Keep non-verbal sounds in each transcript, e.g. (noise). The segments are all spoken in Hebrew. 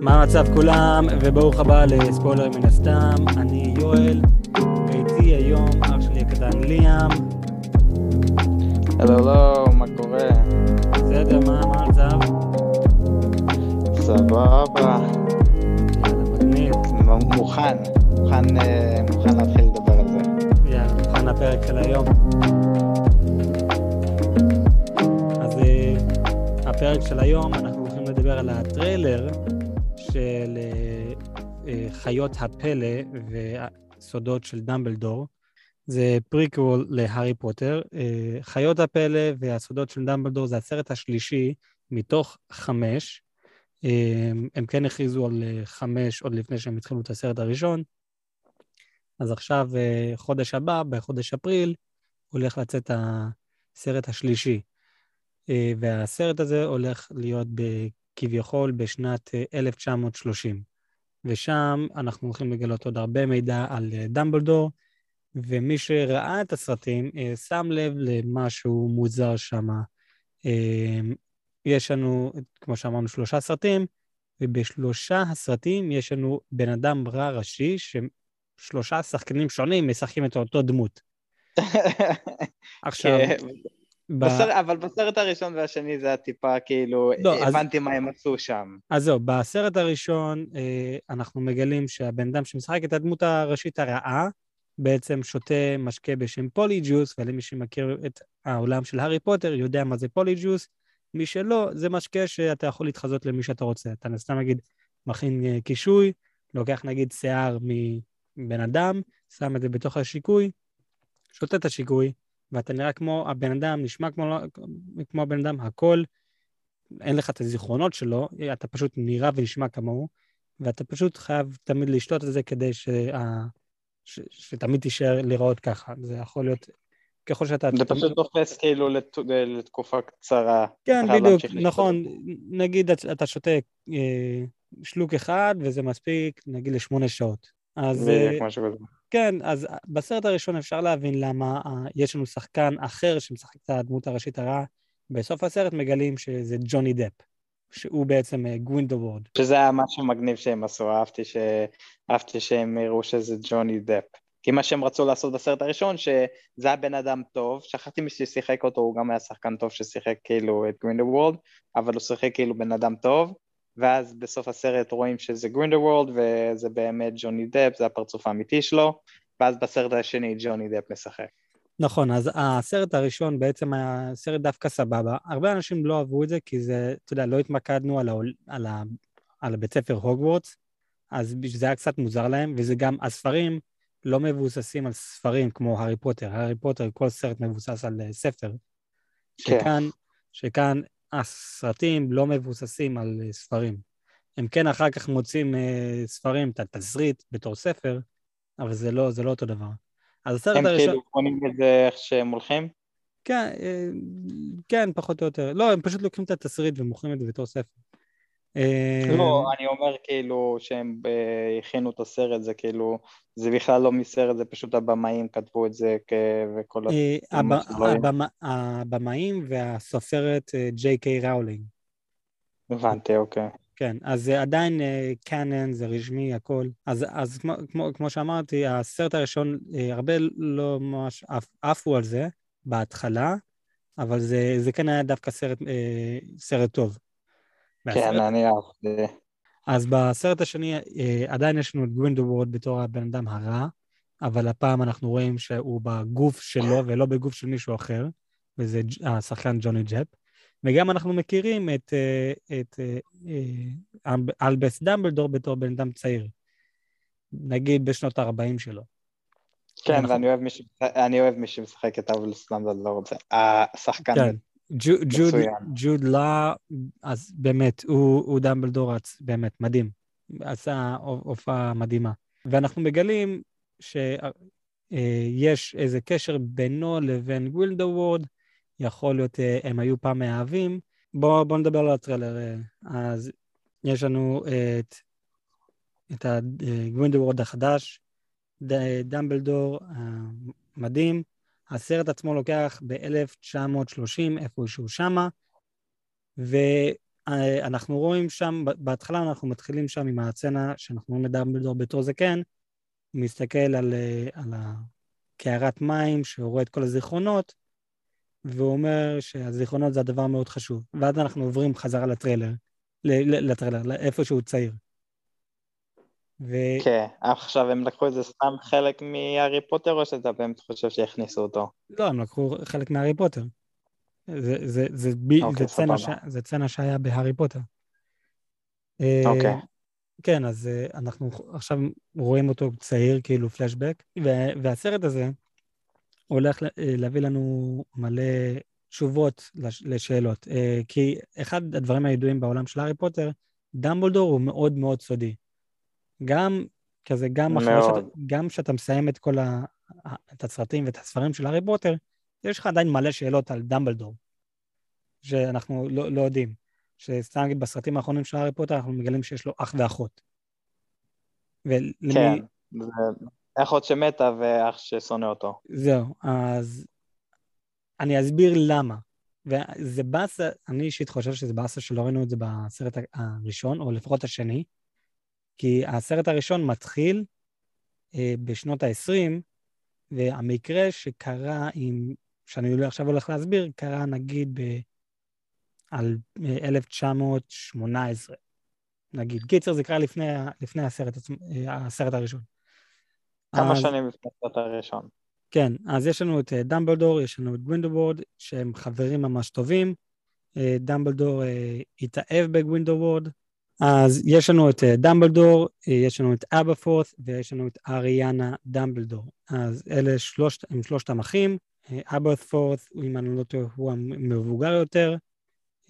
מה המצב כולם, וברוך הבא לספוילר מן הסתם, אני יואל, ואיתי היום אח שלי הקטן ליאם. הלו, הלו, מה קורה? בסדר, מה המצב? סבבה. יאללה, מגניב. מוכן, מוכן, אה, מוכן להתחיל לדבר על זה. יאללה, מוכן לפרק של היום. אז אה, הפרק של היום, אנחנו הולכים לדבר על הטריילר חיות הפלא והסודות של דמבלדור. זה פריקוול להארי פוטר. אה, חיות הפלא והסודות של דמבלדור זה הסרט השלישי מתוך חמש. אה, הם כן הכריזו על אה, חמש עוד לפני שהם התחילו את הסרט הראשון. אז עכשיו, חודש הבא, בחודש אפריל, הולך לצאת הסרט השלישי. והסרט הזה הולך להיות כביכול בשנת אה, 1930. ושם אנחנו הולכים לגלות עוד הרבה מידע על אה, דמבלדור, ומי שראה את הסרטים אה, שם לב למשהו מוזר שם. יש לנו, כמו שאמרנו, שלושה סרטים, ובשלושה הסרטים יש לנו בן אדם רע ראשי, ששלושה שחקנים שונים משחקים את אותו דמות. (laughs) עכשיו, כן, ב- בסרט- אבל בסרט הראשון והשני זה היה טיפה כאילו, לא, אז- הבנתי מה הם עשו שם. אז זהו, בסרט הראשון אה, אנחנו מגלים שהבן אדם שמשחק את הדמות הראשית הרעה, בעצם שותה משקה בשם פולי ג'וס, ולמי שמכיר את העולם של הארי פוטר יודע מה זה פולי ג'וס. מי שלא, זה משקה שאתה יכול להתחזות למי שאתה רוצה. אתה סתם נגיד מכין אה, קישוי, לוקח נגיד שיער מבן אדם, שם את זה בתוך השיקוי, שותה את השיקוי, ואתה נראה כמו הבן אדם, נשמע כמו, כמו הבן אדם, הכל אין לך את הזיכרונות שלו, אתה פשוט נראה ונשמע כמוהו, ואתה פשוט חייב תמיד לשתות את זה כדי שה... ש... שתמיד תישאר לראות ככה. זה יכול להיות, ככל שאתה... זה פשוט תופס כאילו לת- לתקופה קצרה. כן, אתה בדיוק, נכון. נגיד את- אתה שותה אה, שלוק אחד, וזה מספיק, נגיד, לשמונה שעות. אז אה, בדיוק, משהו כזה. כן, אז בסרט הראשון אפשר להבין למה אה, יש לנו שחקן אחר שמשחק את הדמות הראשית הרעה. בסוף הסרט מגלים שזה ג'וני דפ, שהוא בעצם אה, גרינדלוולד. שזה היה משהו מגניב שהם עשו, אהבתי, ש... אהבתי שהם הראו שזה ג'וני דפ. כי מה שהם רצו לעשות בסרט הראשון, שזה היה בן אדם טוב, שכחתי מי ששיחק אותו, הוא גם היה שחקן טוב ששיחק כאילו את גרינדלוולד, אבל הוא שיחק כאילו בן אדם טוב, ואז בסוף הסרט רואים שזה גרינדלוולד, וזה באמת ג'וני דפ, זה הפרצוף האמיתי שלו, ואז בסרט השני ג'וני דפ משחק. נכון, אז הסרט הראשון בעצם היה סרט דווקא סבבה. הרבה אנשים לא אהבו את זה, כי זה, אתה יודע, לא התמקדנו על, העול, על, ה, על הבית ספר הוגוורטס, אז זה היה קצת מוזר להם, וזה גם, הספרים לא מבוססים על ספרים כמו הארי פוטר. הארי פוטר, כל סרט מבוסס על אה, ספר. כן. שכאן, שכאן הסרטים לא מבוססים על אה, ספרים. הם כן אחר כך מוצאים אה, ספרים, את התסריט בתור ספר, אבל זה לא, זה לא אותו דבר. אז הסרט הם הראשון... כאילו קונים את זה איך שהם הולכים? כן, אה, כן, פחות או יותר. לא, הם פשוט לוקחים את התסריט ומוכרים את זה בתור ספר. אה, לא, אני אומר כאילו שהם אה, הכינו את הסרט, זה כאילו, זה בכלל לא מסרט, זה פשוט הבמאים כתבו את זה וכל ה... אה, הבמאים והסופרת ג'יי קיי ראולינג. הבנתי, אוקיי. כן, אז זה עדיין canon, זה רשמי, הכל. אז, אז כמו, כמו, כמו שאמרתי, הסרט הראשון, הרבה לא ממש עפו על זה בהתחלה, אבל זה, זה כן היה דווקא סרט, סרט טוב. כן, אני אהבתי. אז בסרט השני אה, עדיין יש לנו את גרינדלוולד בתור הבן אדם הרע, אבל הפעם אנחנו רואים שהוא בגוף שלו ולא בגוף של מישהו אחר, וזה השחקן ג'וני ג'פ. וגם אנחנו מכירים את, אה, את אה, אה, אלבס דמבלדור בתור בן אדם צעיר. נגיד בשנות ה-40 שלו. כן, ואני אוהב מי שמשחק את לא רוצה. השחקן, כן. ג'וד, לה, אז באמת, הוא, הוא דמבלדור, רץ, באמת, מדהים. עשה הופעה מדהימה. ואנחנו מגלים שיש איזה קשר בינו לבין גרינדלוולד, יכול להיות אה, הם היו פעם מאהבים. בואו בוא נדבר על הטריילר. אה, אז יש לנו את, את הגרינדלוולד החדש, דמבלדור המדהים. הסרט עצמו לוקח ב-1930, איפשהו שמה, אה, אנחנו רואים שם, בהתחלה אנחנו מתחילים שם עם הסצנה שאנחנו רואים את דמבלדור בתור זקן, הוא מסתכל על, על הקערת מים, שהוא רואה את כל הזיכרונות, והוא אומר שהזיכרונות זה הדבר מאוד חשוב. ואז אנחנו עוברים חזרה לטריילר, לטריילר, לאיפה שהוא צעיר. ו... כן, עכשיו הם לקחו את זה סתם חלק מהארי פוטר, או שאתה באמת חושב שהכניסו אותו? לא, הם לקחו חלק מהארי פוטר. זה, זה, זה, ב... אוקיי, זה, צנע ש... זה צנע שהיה בהארי פוטר. אוקיי. Uh, כן, אז uh, אנחנו עכשיו רואים אותו צעיר, כאילו פלשבק, והסרט הזה הולך להביא לנו מלא תשובות לש... לשאלות. כי אחד הדברים הידועים בעולם של הארי פוטר, דמבלדור הוא מאוד מאוד סודי. גם כזה, גם אחרי שאתה, גם כשאתה מסיים את כל ה... את הסרטים ואת הספרים של הארי פוטר, יש לך עדיין מלא שאלות על דמבלדור, שאנחנו לא, לא יודעים. שסתם נגיד בסרטים האחרונים של הארי פוטר, אנחנו מגלים שיש לו אח ואחות. ולמי... כן, זה אחות שמתה ואח ששונא אותו. זהו, אז אני אסביר למה. וזה באסה, אני אישית חושב שזה באסה שלא ראינו את זה בסרט הראשון, או לפחות השני, כי הסרט הראשון מתחיל אה, בשנות ה-20, והמקרה שקרה עם שאני לא עכשיו הולך להסביר, קרה נגיד ב... על 1918, נגיד. קיצר, זה קרה לפני, לפני הסרט, הסרט הראשון. כמה אז, שנים לפני הסרט הראשון. כן, אז יש לנו את אה, דמבלדור, יש לנו את גרינדלוולד, שהם חברים ממש טובים. אה, דמבלדור אה, התאהב בגרינדלוולד, אז יש לנו את דמבלדור, יש לנו את אבא פורט ויש לנו את אריאנה דמבלדור. אז אלה שלושת, הם שלושת המחים. אברט פורט, אם אני לא טועה, הוא המבוגר יותר,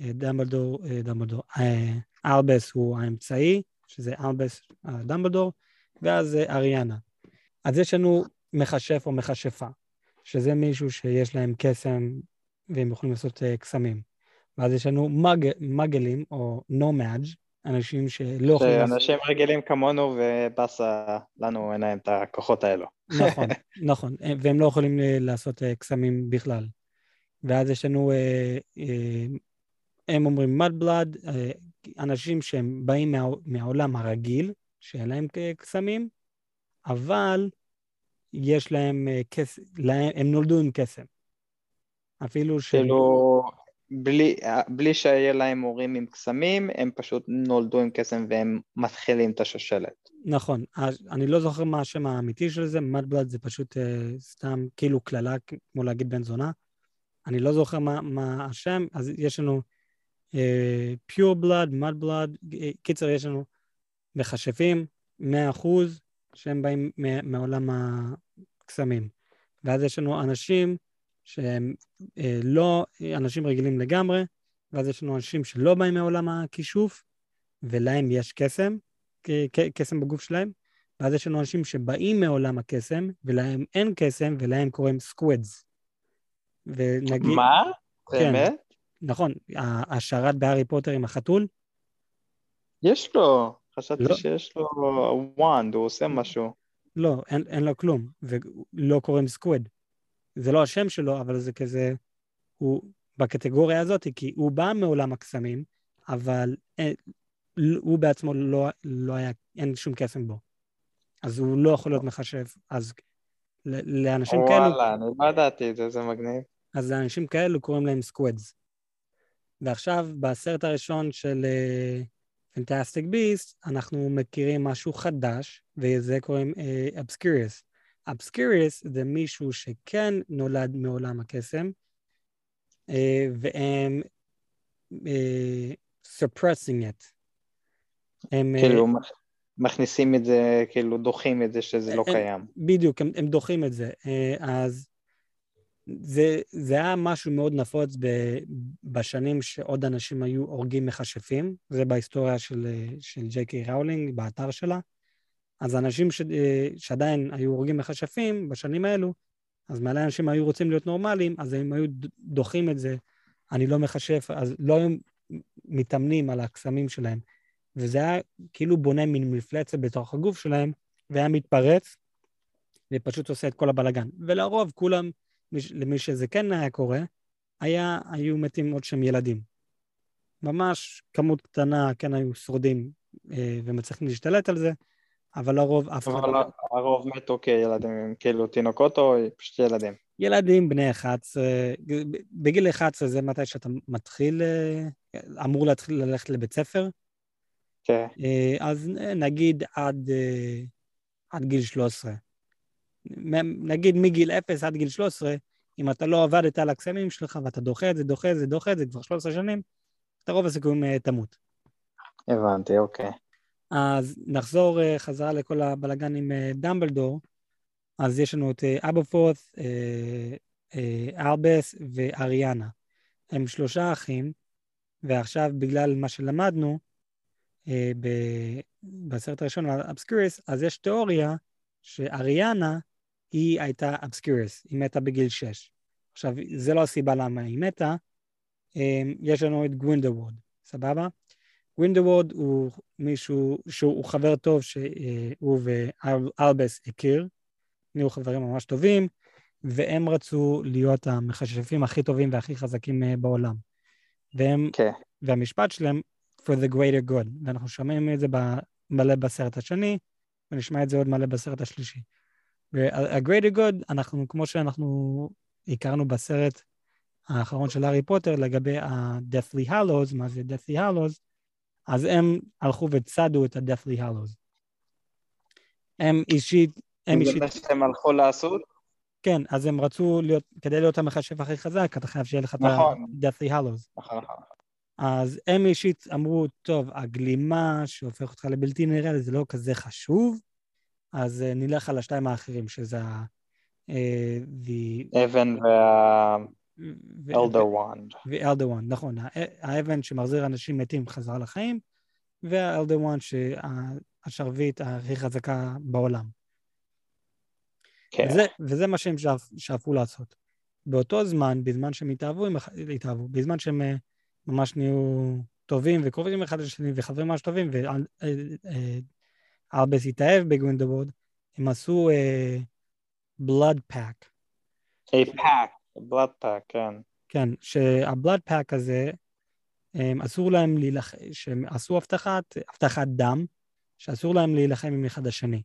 אה, דמבלדור, אה, דמבלדור, אה, אלבס הוא האמצעי, שזה אלבס דמבלדור, ואז אריאנה. אז יש לנו מכשף או מכשפה, שזה מישהו שיש להם קסם והם יכולים לעשות קסמים. ואז יש לנו מג, מגלים או נומאג', אנשים שלא יכולים... שאנשים רגילים כמונו ובאסה, לנו אין להם את הכוחות האלו. נכון, (laughs) נכון, והם לא יכולים לעשות אה, קסמים בכלל. ואז יש לנו, אה, אה, הם אומרים mud blood, אנשים שהם באים מה, מהעולם הרגיל, שאין להם קסמים, אבל יש להם קסם, הם נולדו עם קסם. אפילו ש... כאילו, בלי, בלי שיהיה להם הורים עם קסמים, הם פשוט נולדו עם קסם והם מתחילים את השושלת. נכון, אני לא זוכר מה השם האמיתי של זה, מדבלד זה פשוט uh, סתם כאילו קללה, כמו להגיד בן זונה. אני לא זוכר מה, מה השם, אז יש לנו uh, pure blood, mud blood, קיצר, יש לנו מכשפים, 100% שהם באים מעולם הקסמים. ואז יש לנו אנשים שהם אה, לא אנשים רגילים לגמרי, ואז יש לנו אנשים שלא באים מעולם הכישוף, ולהם יש קסם, קסם בגוף שלהם, ואז יש לנו אנשים שבאים מעולם הקסם, ולהם אין קסם, ולהם קוראים squibs. ונגיד... מה? כן, באמת? נכון, השרת בהארי פוטר עם החתול. יש לו, חשבתי לא. שיש לו wand, הוא עושה משהו. לא, אין, אין לו כלום, ולא קוראים squib. זה לא השם שלו, אבל זה כזה, הוא בקטגוריה הזאת, כי הוא בא מעולם הקסמים, אבל אין, הוא בעצמו לא, לא היה, אין שום קסם בו. אז הוא לא יכול להיות מכשף. אז לאנשים וואלה, כאלו... וואלה, אני לא ידעתי את זה, זה מגניב. אז לאנשים כאלו קוראים להם squibs. ועכשיו, בסרט הראשון של פנטסטיק uh, ביסט, אנחנו מכירים משהו חדש, וזה קוראים אבסקיריוס. Uh, אבסקיריוס זה מישהו שכן נולד מעולם הקסם, אה, והם אה, suppressing it. הם... אה, כאילו מכניסים את זה, כאילו דוחים את זה שזה לא קיים. בדיוק, הם, הם דוחים את זה. אז זה, זה היה משהו מאוד נפוץ ב, בשנים שעוד אנשים היו הורגים מכשפים, זה בהיסטוריה של, של ג'יי קיי ראולינג, באתר שלה. אז אנשים ש... אה, שעדיין היו הורגים מכשפים בשנים האלו, אז מלא אנשים היו רוצים להיות נורמליים, אז הם היו דוחים את זה, אני לא מכשף, אז לא היו מתאמנים על הקסמים שלהם. וזה היה כאילו בונה מין מפלצת בתוך הגוף שלהם, והיה מתפרץ, ופשוט עושה את כל הבלגן. ולרוב, כולם, למי שזה כן היה קורה, היה, היו מתים עוד שהם ילדים. ממש כמות קטנה כן היו שורדים אה, ומצליחים להשתלט על זה, אבל לרוב אף אחד... אבל הרוב מתו כילדים, כאילו תינוקות או פשוט ילדים? ילדים בני 11, בגיל 11 זה מתי שאתה מתחיל, אה, אמור להתחיל ללכת לבית ספר. כן. אה, אז נגיד עד, עד גיל 13. נגיד מגיל 0 עד גיל 13, אם אתה לא עבדת על הקסמים שלך ואתה דוחה את זה, דוחה את זה, דוחה את זה כבר 13 שנים, אתה רוב הסיכויים תמות. הבנתי, אוקיי. אז נחזור uh, חזרה לכל הבלגן עם uh, דמבלדור. אז יש לנו את uh, אבופות, ארבס ואריאנה. הם שלושה אחים, ועכשיו בגלל מה שלמדנו בסרט הראשון על Obscurus, אז יש תיאוריה שאריאנה היא הייתה Obscurus, היא מתה בגיל 6. עכשיו, זה לא הסיבה למה היא מתה, יש לנו את גרינדלוולד, סבבה? גרינדלוולד הוא מישהו שהוא חבר טוב שהוא ואלבס הכיר, נהיו חברים ממש טובים, והם רצו להיות המכשפים הכי טובים והכי חזקים אה, בעולם. והם, okay. כן. והמשפט שלהם, for the greater good, ואנחנו שומעים את זה מלא בסרט השני, ונשמע את זה עוד מלא בסרט השלישי. וה-greater good, אנחנו, כמו שאנחנו הכרנו בסרט האחרון של הארי פוטר לגבי ה-deathly hallows, מה זה deathly hallows, אז הם הלכו וצדו את ה-Deathly Hallows. הם אישית, הם אישית... זה מה שהם הלכו לעשות? כן, אז הם רצו להיות, כדי להיות המחשב הכי חזק, אתה חייב שיהיה לך את ה-Deathly Hallows. נכון, נכון. אז הם אישית אמרו, טוב, הגלימה שהופך אותך לבלתי נראה, זה לא כזה חשוב, אז uh, נלך על השתיים האחרים, שזה ה... Uh, אבן וה... אלדר וואנד. ואלדר וואנד, נכון. האבן שמחזיר אנשים מתים חזרה לחיים, וה Elder Wand שהשרביט הכי חזקה בעולם. כן. וזה, וזה מה שהם שאפ, שאפו לעשות. באותו זמן, בזמן שהם התאהבו, הם התאהבו, בזמן שהם אה, ממש נהיו טובים וקרובים אחד לשני וחברים ממש טובים, ואלבס התאהב בגרינדלוולד, הם עשו blood pact. A pact. blood pact, כן. כן, שה blood pact הזה, הם אסור להם להילחם, שהם עשו הבטחת, הבטחת דם, שאסור להם להילחם עם אחד השני.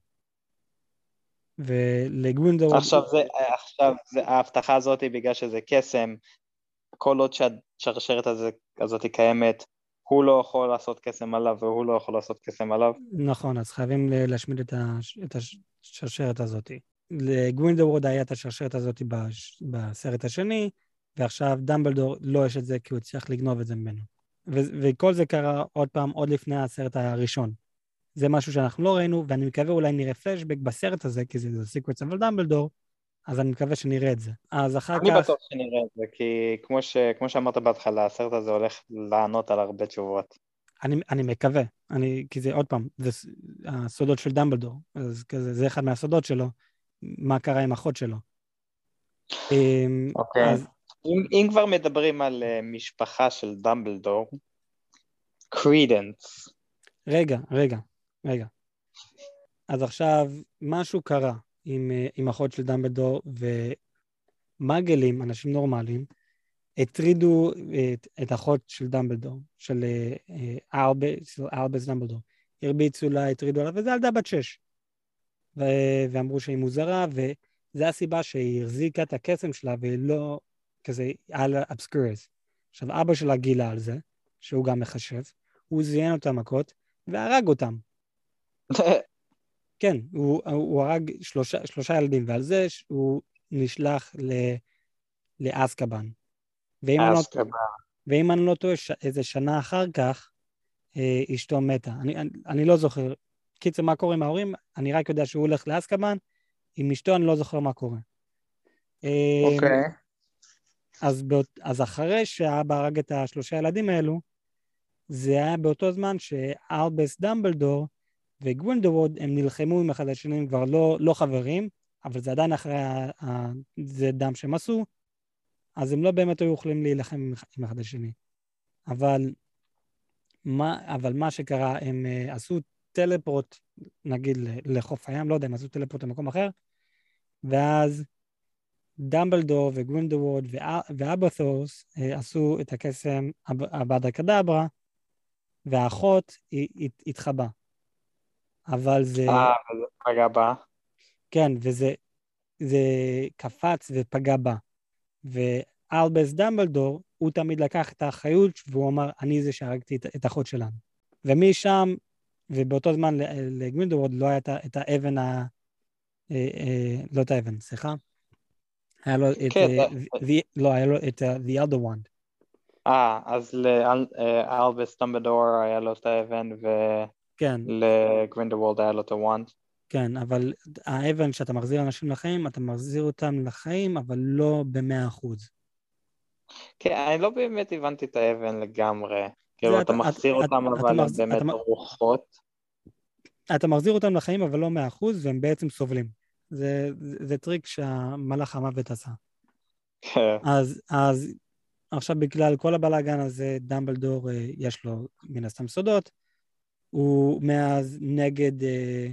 ולגווינדו... עכשיו, זה, עכשיו זה, ההבטחה הזאת היא בגלל שזה קסם, כל עוד שהשרשרת הזאת קיימת, הוא לא יכול לעשות קסם עליו והוא לא יכול לעשות קסם עליו. נכון, אז חייבים להשמיד את השרשרת הזאת. לגווינדוורד היה את השרשרת הזאת בסרט השני, ועכשיו דמבלדור לא יש את זה כי הוא הצליח לגנוב את זה ממנו. ו- וכל זה קרה עוד פעם, עוד לפני הסרט הראשון. זה משהו שאנחנו לא ראינו, ואני מקווה אולי נראה פלשבק בסרט הזה, כי זה סיקוויץ אבל דמבלדור, אז אני מקווה שנראה את זה. אז אחר אני כך... אני בטוח שנראה את זה, כי כמו, ש... כמו שאמרת בהתחלה, הסרט הזה הולך לענות על הרבה תשובות. אני, אני מקווה, אני, כי זה עוד פעם, זה הסודות של דמבלדור, אז כזה, זה אחד מהסודות שלו, מה קרה עם אחות שלו. אמ, אוקיי. אז... אם, אם כבר מדברים על uh, משפחה של דמבלדור, קרידנס. רגע, רגע, רגע. אז עכשיו, משהו קרה עם, uh, עם אחות של דמבלדור, ומאגלים, אנשים נורמליים, הטרידו את, את אחות של דמבלדור, של ארבס דמבלדור. הרביצו לה, הטרידו לה, וזו ילדה בת שש. ו- ואמרו שהיא מוזרה, וזו הסיבה שהיא החזיקה את הקסם שלה והיא לא כזה על אבסקורס. עכשיו, אבא שלה גילה על זה, שהוא גם מחשב, הוא זיין אותה מכות והרג אותם. (laughs) כן, הוא, הוא הרג שלושה, שלושה ילדים, ועל זה הוא נשלח ל, לאסקבן. ואם אני, לא, ואם אני לא טועה, איזה שנה אחר כך, אה, אשתו מתה. אני, אני, אני לא זוכר קיצר, מה קורה עם ההורים? אני רק יודע שהוא הולך לאסקבן, עם אשתו אני לא זוכר מה קורה. אוקיי. Okay. אז, באות, אז אחרי שהאבא הרג את השלושה ילדים האלו, זה היה באותו זמן שאלבס דמבלדור וגווינדווד, הם נלחמו עם אחד השני, הם כבר לא, לא חברים, אבל זה עדיין אחרי ה, ה, זה דם שהם עשו, אז הם לא באמת היו יכולים להילחם עם, עם אחד השני. אבל מה, אבל מה שקרה, הם uh, עשו טלפורט, נגיד, לחוף הים, לא יודע, הם עשו טלפורט למקום אחר, ואז דמבלדור וגרינדוורד ואבת'ורס אה, עשו את הקסם הבאדה קדברה, והאחות התחבא. אבל זה... אה, וזה פגע בה. כן, וזה זה קפץ ופגע בה. ואלבס דמבלדור, הוא תמיד לקח את האחריות והוא אמר, אני זה שהרגתי את, את האחות שלנו. ומשם, ובאותו זמן לגרינדוורד לא הייתה את האבן ה... אה, אה, לא את האבן, סליחה. היה לו את... כן, the, לא, היה לו את the other one. אה, אז לאלבס דמבלדור היה לו את האבן, כן. ולגרינדלוולד היה לו את ה wand. כן, אבל האבן שאתה מחזיר אנשים לחיים, אתה מחזיר אותם לחיים, אבל לא במאה אחוז. כן, אני לא באמת הבנתי את האבן לגמרי. כאילו, אתה מחזיר אותם, אבל הם באמת רוחות. אתה מחזיר אותם לחיים, אבל לא מאה אחוז, והם בעצם סובלים. זה, זה, זה טריק שהמלאך המוות עשה. כן. אז, אז עכשיו בגלל כל הבלאגן הזה, דמבלדור, אה, יש לו מן הסתם סודות. הוא מאז נגד, אה,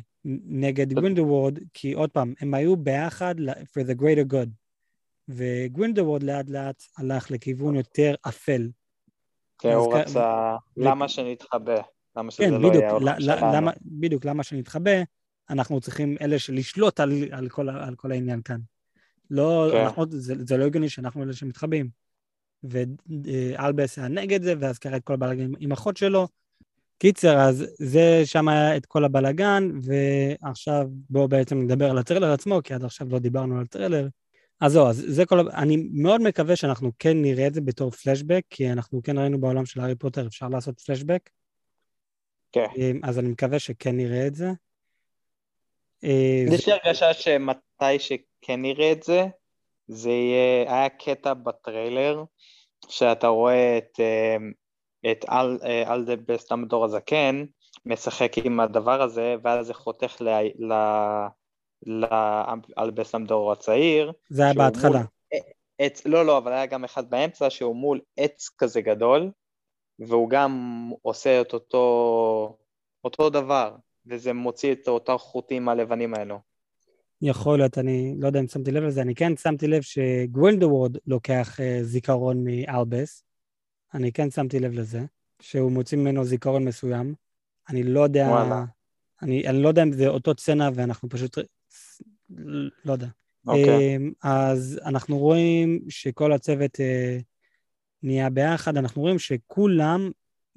נגד גרינדלוולד, כי עוד פעם, הם היו ביחד for the greater good. וגרינדלוולד לאט לאט הלך לכיוון יותר אפל. כן, הוא רצה, למה שנתחבא? למה שזה כן, לא יהיה ל- ל- למה, בדיוק, למה שנתחבא, אנחנו צריכים אלה שלשלוט על, על, כל, על כל העניין כאן. לא, כן. אנחנו, זה, זה לא הגיוני שאנחנו אלה שמתחבאים. ואלבס היה נגד זה, ואז קרה את כל הבלאגן עם, עם אחות שלו. קיצר, אז זה שם היה את כל הבלאגן, ועכשיו בואו בעצם נדבר על הטרלר עצמו, כי עד עכשיו לא דיברנו על הטרלר. אז זהו, אז זה כל... אני מאוד מקווה שאנחנו כן נראה את זה בתור פלשבק, כי אנחנו כן ראינו בעולם של הארי פוטר, אפשר לעשות פלשבק. כן. אז אני מקווה שכן נראה את זה. אה, יש לי הרגשה שמתי שכן נראה את זה, זה יהיה, היה קטע בטריילר, שאתה רואה את, אה, את אל, אה, אלדבס דמבלדור הזקן, משחק עם הדבר הזה, ואז זה חותך ל... ל לאלבס דמבלדור הצעיר. זה היה בהתחלה. מול עץ, לא, לא, אבל היה גם אחד באמצע שהוא מול עץ כזה גדול, והוא גם עושה את אותו, אותו דבר, וזה מוציא את אותם חוטים הלבנים האלו. יכול להיות, אני לא יודע אם שמתי לב לזה, אני כן שמתי לב שגרינדוורד לוקח uh, זיכרון מאלבס, אני כן שמתי לב לזה, שהוא מוציא ממנו זיכרון מסוים. אני לא יודע, וואלה. אני, אני לא יודע אם זה אותו צנע ואנחנו פשוט, לא יודע. אוקיי. אמ, אז אנחנו רואים שכל הצוות אה, נהיה ביחד, אנחנו רואים שכולם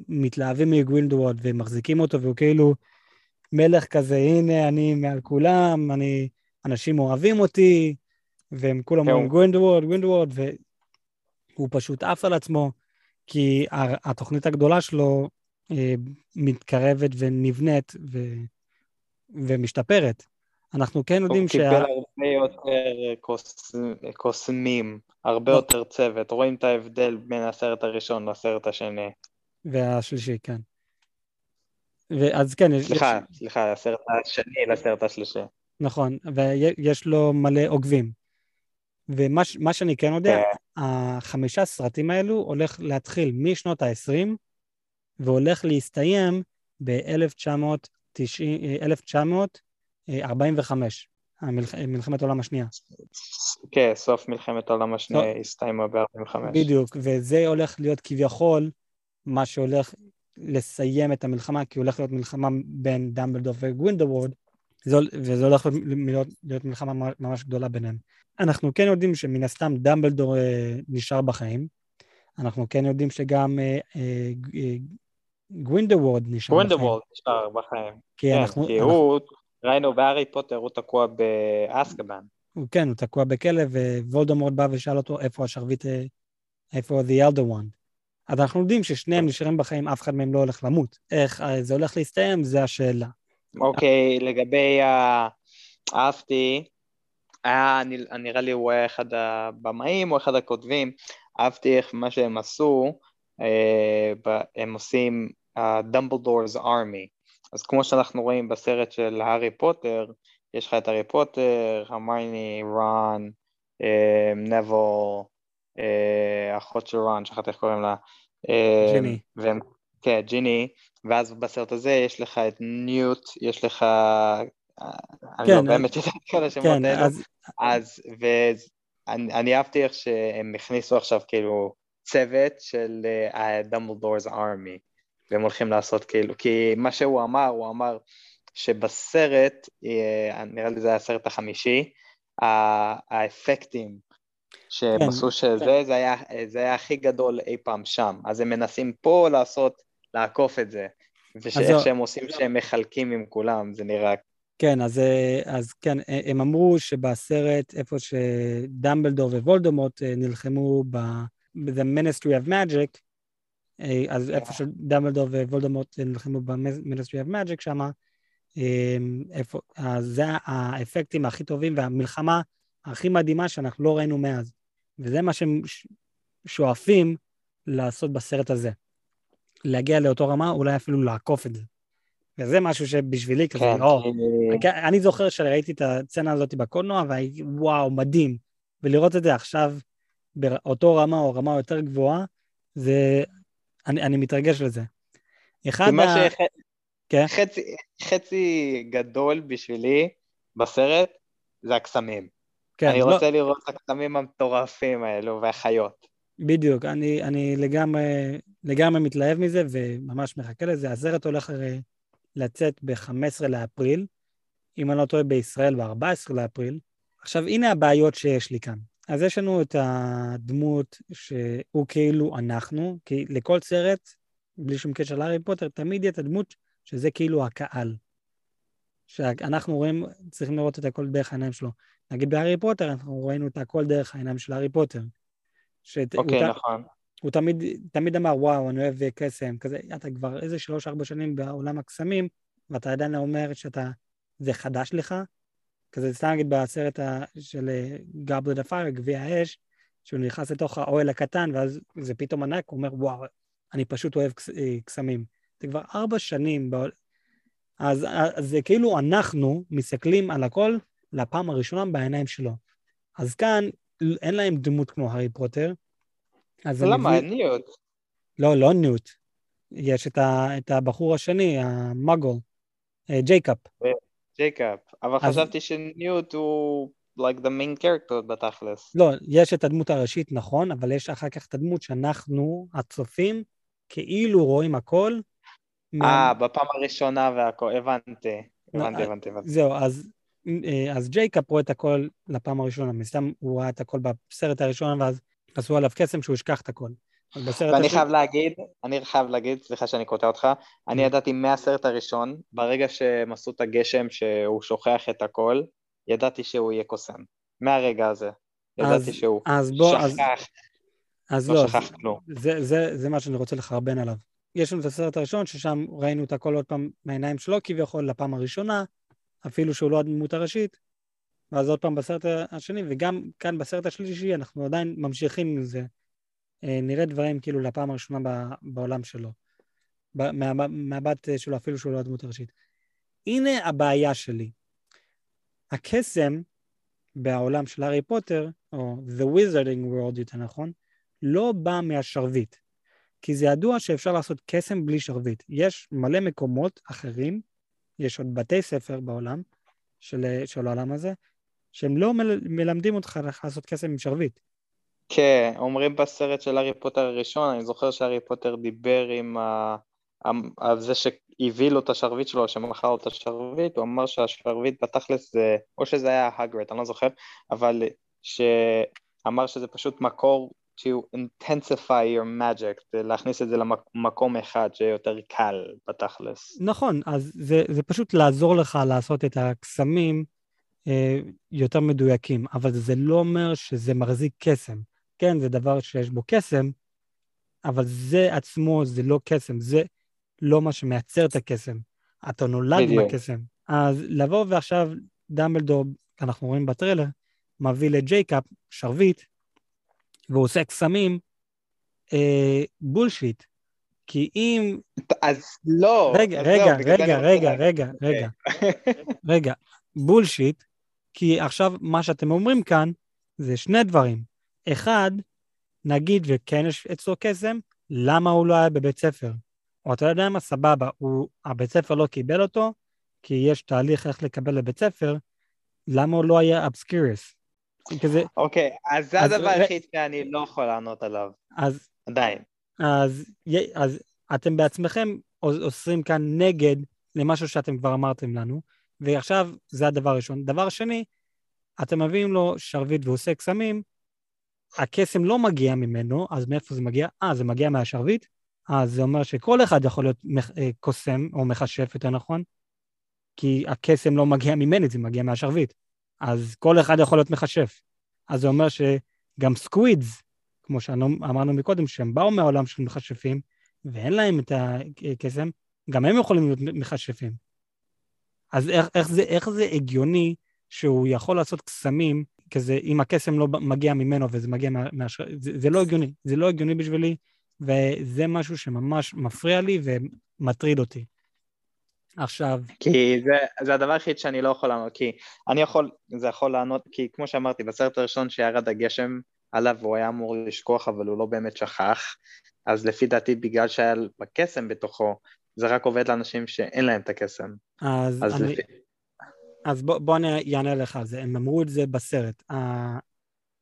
מתלהבים מגרינדוורד ומחזיקים אותו, והוא כאילו מלך כזה, הנה, אני מעל כולם, אני, אנשים אוהבים אותי, והם כולם כן, אומרים גרינדלוולד, גרינדלוולד, והוא פשוט עף על עצמו, כי התוכנית הגדולה שלו אה, מתקרבת ונבנית ו, ומשתפרת. אנחנו כן יודעים הוא שה... קיבל הרבה יותר קוס... קוסמים, הרבה לא. יותר צוות, רואים את ההבדל בין הסרט הראשון לסרט השני. והשלישי, כן. ואז כן, יש... סליחה, סליחה, הסרט השני לסרט השלישי. נכון, ויש לו מלא עוקבים. ומה שאני כן יודע, כן. החמישה סרטים האלו הולך להתחיל משנות ה-20, והולך להסתיים ב-1945, מלחמת העולם השנייה. כן, סוף מלחמת העולם השנייה הסתיימה ב-45. בדיוק, וזה הולך להיות כביכול מה שהולך לסיים את המלחמה, כי הולך להיות מלחמה בין דמבלדור וגרינדלוולד, וזה הולך להיות, להיות מלחמה ממש גדולה ביניהם. אנחנו כן יודעים שמן הסתם דמבלדור אה, נשאר בחיים, אנחנו כן יודעים שגם אה, אה, אה, גרינדלוולד נשאר בחיים. גרינדלוולד נשאר בחיים. כי כן, אנחנו, כי אנחנו, הוא, ראינו בהארי פוטר, הוא תקוע באזקבן. כן, הוא תקוע בכלא, ווולדמורט בא ושאל אותו איפה השרביט, אה, איפה the elder one. אז אנחנו יודעים ששניהם נשארים בחיים, אף אחד מהם לא הולך למות. איך אה, זה הולך להסתיים, זה השאלה. אוקיי, לגבי ה... אהבתי, היה, נ- נראה לי הוא היה אחד הבמאים או אחד הכותבים, אהבתי איך מה שהם עשו, אה, הם עושים דמבלדור's ארמי. אז כמו שאנחנו רואים בסרט של הארי פוטר, יש לך את הארי פוטר, המייני, רון, אה, נבול, אה, אחות של רון, שכחתי איך קוראים לה. אה, ג'יני. והם, כן, ג'יני, ואז בסרט הזה יש לך את ניוט, יש לך... אה, אני כן, לא באמת יודע את כל השמות האלו. אז אז, ו... אני, אני אהבתי איך שהם הכניסו עכשיו כאילו צוות של דמבלדורס uh, ארמי, והם הולכים לעשות כאילו, כי מה שהוא אמר, הוא אמר שבסרט, uh, נראה לי זה היה הסרט החמישי, האפקטים שהם כן, עשו שזה, כן. זה, היה, זה היה הכי גדול אי פעם שם, אז הם מנסים פה לעשות, לעקוף את זה, ושאיך שהם עושים שהם מחלקים עם כולם, זה נראה כן, אז, אה, אז כן, אה, הם אמרו שבסרט, איפה שדמבלדור ווולדמורט אה, נלחמו ב-The Ministry of Magic, אז איפה שדמבלדור ווולדמורט נלחמו ב-Ministry of Magic שם, אז זה האפקטים הכי טובים והמלחמה הכי מדהימה שאנחנו לא ראינו מאז. וזה מה שהם שואפים לעשות בסרט הזה. להגיע לאותו רמה, אולי אפילו לעקוף את זה. וזה משהו שבשבילי כזה, כן, לא, כי... אני זוכר שראיתי את הסצנה הזאת בקולנוע, והייתי, וואו, מדהים. ולראות את זה עכשיו באותו רמה או רמה יותר גבוהה, זה... אני, אני מתרגש לזה. אחד ה... ש... כן? חצי, חצי גדול בשבילי בסרט זה הקסמים. כן, אני לא- רוצה לא... לראות את הקסמים המטורפים האלו והחיות. בדיוק, אני, אני לגמרי, לגמרי מתלהב מזה וממש מחכה לזה. הסרט הולך הרי לצאת ב-15 לאפריל, אם אני לא טועה בישראל ב-14 לאפריל. עכשיו, הנה הבעיות שיש לי כאן. אז יש לנו את הדמות שהוא כאילו אנחנו, כי לכל סרט, בלי שום קשר להארי פוטר, תמיד יהיה את הדמות שזה כאילו הקהל. שאנחנו רואים, צריכים לראות את הכל דרך העיניים שלו. נגיד בהארי פוטר, אנחנו ראינו את הכל דרך העיניים של הארי פוטר. אוקיי, okay, נכון. הוא תמיד, תמיד אמר, וואו, אני אוהב קסם, כזה, אתה כבר איזה שלוש-ארבע שנים בעולם הקסמים, ואתה עדיין אומר שאתה, זה חדש לך. כזה, סתם נגיד בסרט ה, של גבלד הפייר, גביע האש, שהוא נכנס לתוך האוהל הקטן, ואז זה פתאום ענק, הוא אומר, וואו, אני פשוט אוהב אה, קסמים. זה כבר ארבע שנים, אז, אז זה כאילו אנחנו מסתכלים על הכל לפעם הראשונה בעיניים שלו. אז כאן אין להם דמות כמו הארי פוטר, אז למה? מביא... ניוט. לא, לא ניוט. יש את, ה, את הבחור השני, ה muggle, אה, ג'ייקוב. ג'ייקוב, אבל אז... חשבתי שניוט הוא like the main character בתכלס. לא, יש את הדמות הראשית, נכון, אבל יש אחר כך את הדמות שאנחנו, הצופים, כאילו רואים הכל. אה, מה... בפעם הראשונה והכל, הבנתי. הבנתי, אה, הבנתי, הבנתי. זהו, אז, אה, אז ג'ייקאפ רואה את הכל לפעם הראשונה, מסתם הוא ראה את הכל בסרט הראשון, ואז עשו עליו קסם שהוא ישכח את הכל. ואני חייב להגיד, אני חייב להגיד, סליחה שאני קוטע אותך, אני mm. ידעתי מהסרט הראשון, ברגע שהם עשו את הגשם שהוא שוכח את הכל, ידעתי שהוא יהיה קוסם. מהרגע הזה. ידעתי שהוא אז בוא, שכח, אז, אז לא, לא שכח כלום. זה, זה, זה מה שאני רוצה לחרבן עליו. יש לנו את הסרט הראשון, ששם ראינו את הכל עוד פעם מהעיניים שלו כביכול לפעם הראשונה, אפילו שהוא לא הדמות הראשית, ואז עוד פעם בסרט השני, וגם כאן בסרט השלישי אנחנו עדיין ממשיכים עם זה. אה, נראה דברים כאילו לפעם הראשונה בעולם שלו. מהמבט שלו, אפילו שהוא לא הדמות הראשית. הנה הבעיה שלי. הקסם בעולם של הארי פוטר, או The Wizarding World יותר נכון, לא בא מהשרביט. כי זה ידוע שאפשר לעשות קסם בלי שרביט. יש מלא מקומות אחרים, יש עוד בתי ספר בעולם של, של העולם הזה, שהם לא מל... מלמדים אותך לעשות קסם עם שרביט. כן, אומרים בסרט של הארי פוטר הראשון, אני זוכר שהארי פוטר דיבר עם ה... על זה שהביא לו את השרביט שלו, שמכר לו את השרביט, הוא אמר שהשרביט בתכלס זה, או שזה היה הגרט, אני לא זוכר, אבל שאמר שזה פשוט מקור to intensify your magic, להכניס את זה למקום אחד שיהיה יותר קל בתכלס. נכון, אז זה, זה פשוט לעזור לך לעשות את הקסמים אה, יותר מדויקים, אבל זה לא אומר שזה מחזיק קסם. כן, זה דבר שיש בו קסם, אבל זה עצמו, זה לא קסם, זה לא מה שמייצר את הקסם. אתה נולד עם הקסם. אז לבוא ועכשיו דמבלדור, אנחנו רואים בטריילר, מביא לג'ייקוב שרביט, והוא עושה קסמים, אה, bullshit. כי אם... אז לא. רגע, רגע, רגע, רגע, רגע, רגע, רגע. bullshit, כי עכשיו מה שאתם אומרים כאן זה שני דברים. אחד, נגיד וכן יש אצלו קסם, למה הוא לא היה בבית ספר? או אתה יודע מה, סבבה, הוא, הבית ספר לא קיבל אותו, כי יש תהליך איך לקבל לבית ספר, למה הוא לא היה אבסקיריוס? כזה... אוקיי, אז זה הדבר היחיד שאני לא יכול לענות עליו. אז... עדיין. אז, אז אתם בעצמכם אוסרים כאן נגד למשהו שאתם כבר אמרתם לנו, ועכשיו זה הדבר הראשון. דבר שני, אתם מביאים לו שרביט והוא עושה קסמים, הקסם לא מגיע ממנו, אז מאיפה זה מגיע? אה, זה מגיע מהשרביט? אז זה אומר שכל אחד יכול להיות אה, קוסם, או מכשף יותר נכון, כי הקסם לא מגיע ממני, זה מגיע מהשרביט. אז כל אחד יכול להיות מכשף. אז זה אומר שגם squibs, כמו שאמרנו מקודם, שהם באו מהעולם של מכשפים, ואין להם את הקסם, גם הם יכולים להיות מכשפים. אז איך, איך, זה, איך זה הגיוני שהוא יכול לעשות קסמים כזה, אם הקסם לא מגיע ממנו וזה מגיע מה... מה זה, זה לא הגיוני, זה לא הגיוני בשבילי, וזה משהו שממש מפריע לי ומטריד אותי. עכשיו... כי זה, זה הדבר היחיד שאני לא יכול לענות, כי אני יכול, זה יכול לענות, כי כמו שאמרתי, בסרט הראשון שירד הגשם עליו הוא היה אמור לשכוח, אבל הוא לא באמת שכח, אז לפי דעתי בגלל שהיה בקסם בתוכו, זה רק עובד לאנשים שאין להם את הקסם. אז, אז אני... לפי... אז בוא, בוא אני אענה לך על זה, הם אמרו את זה בסרט.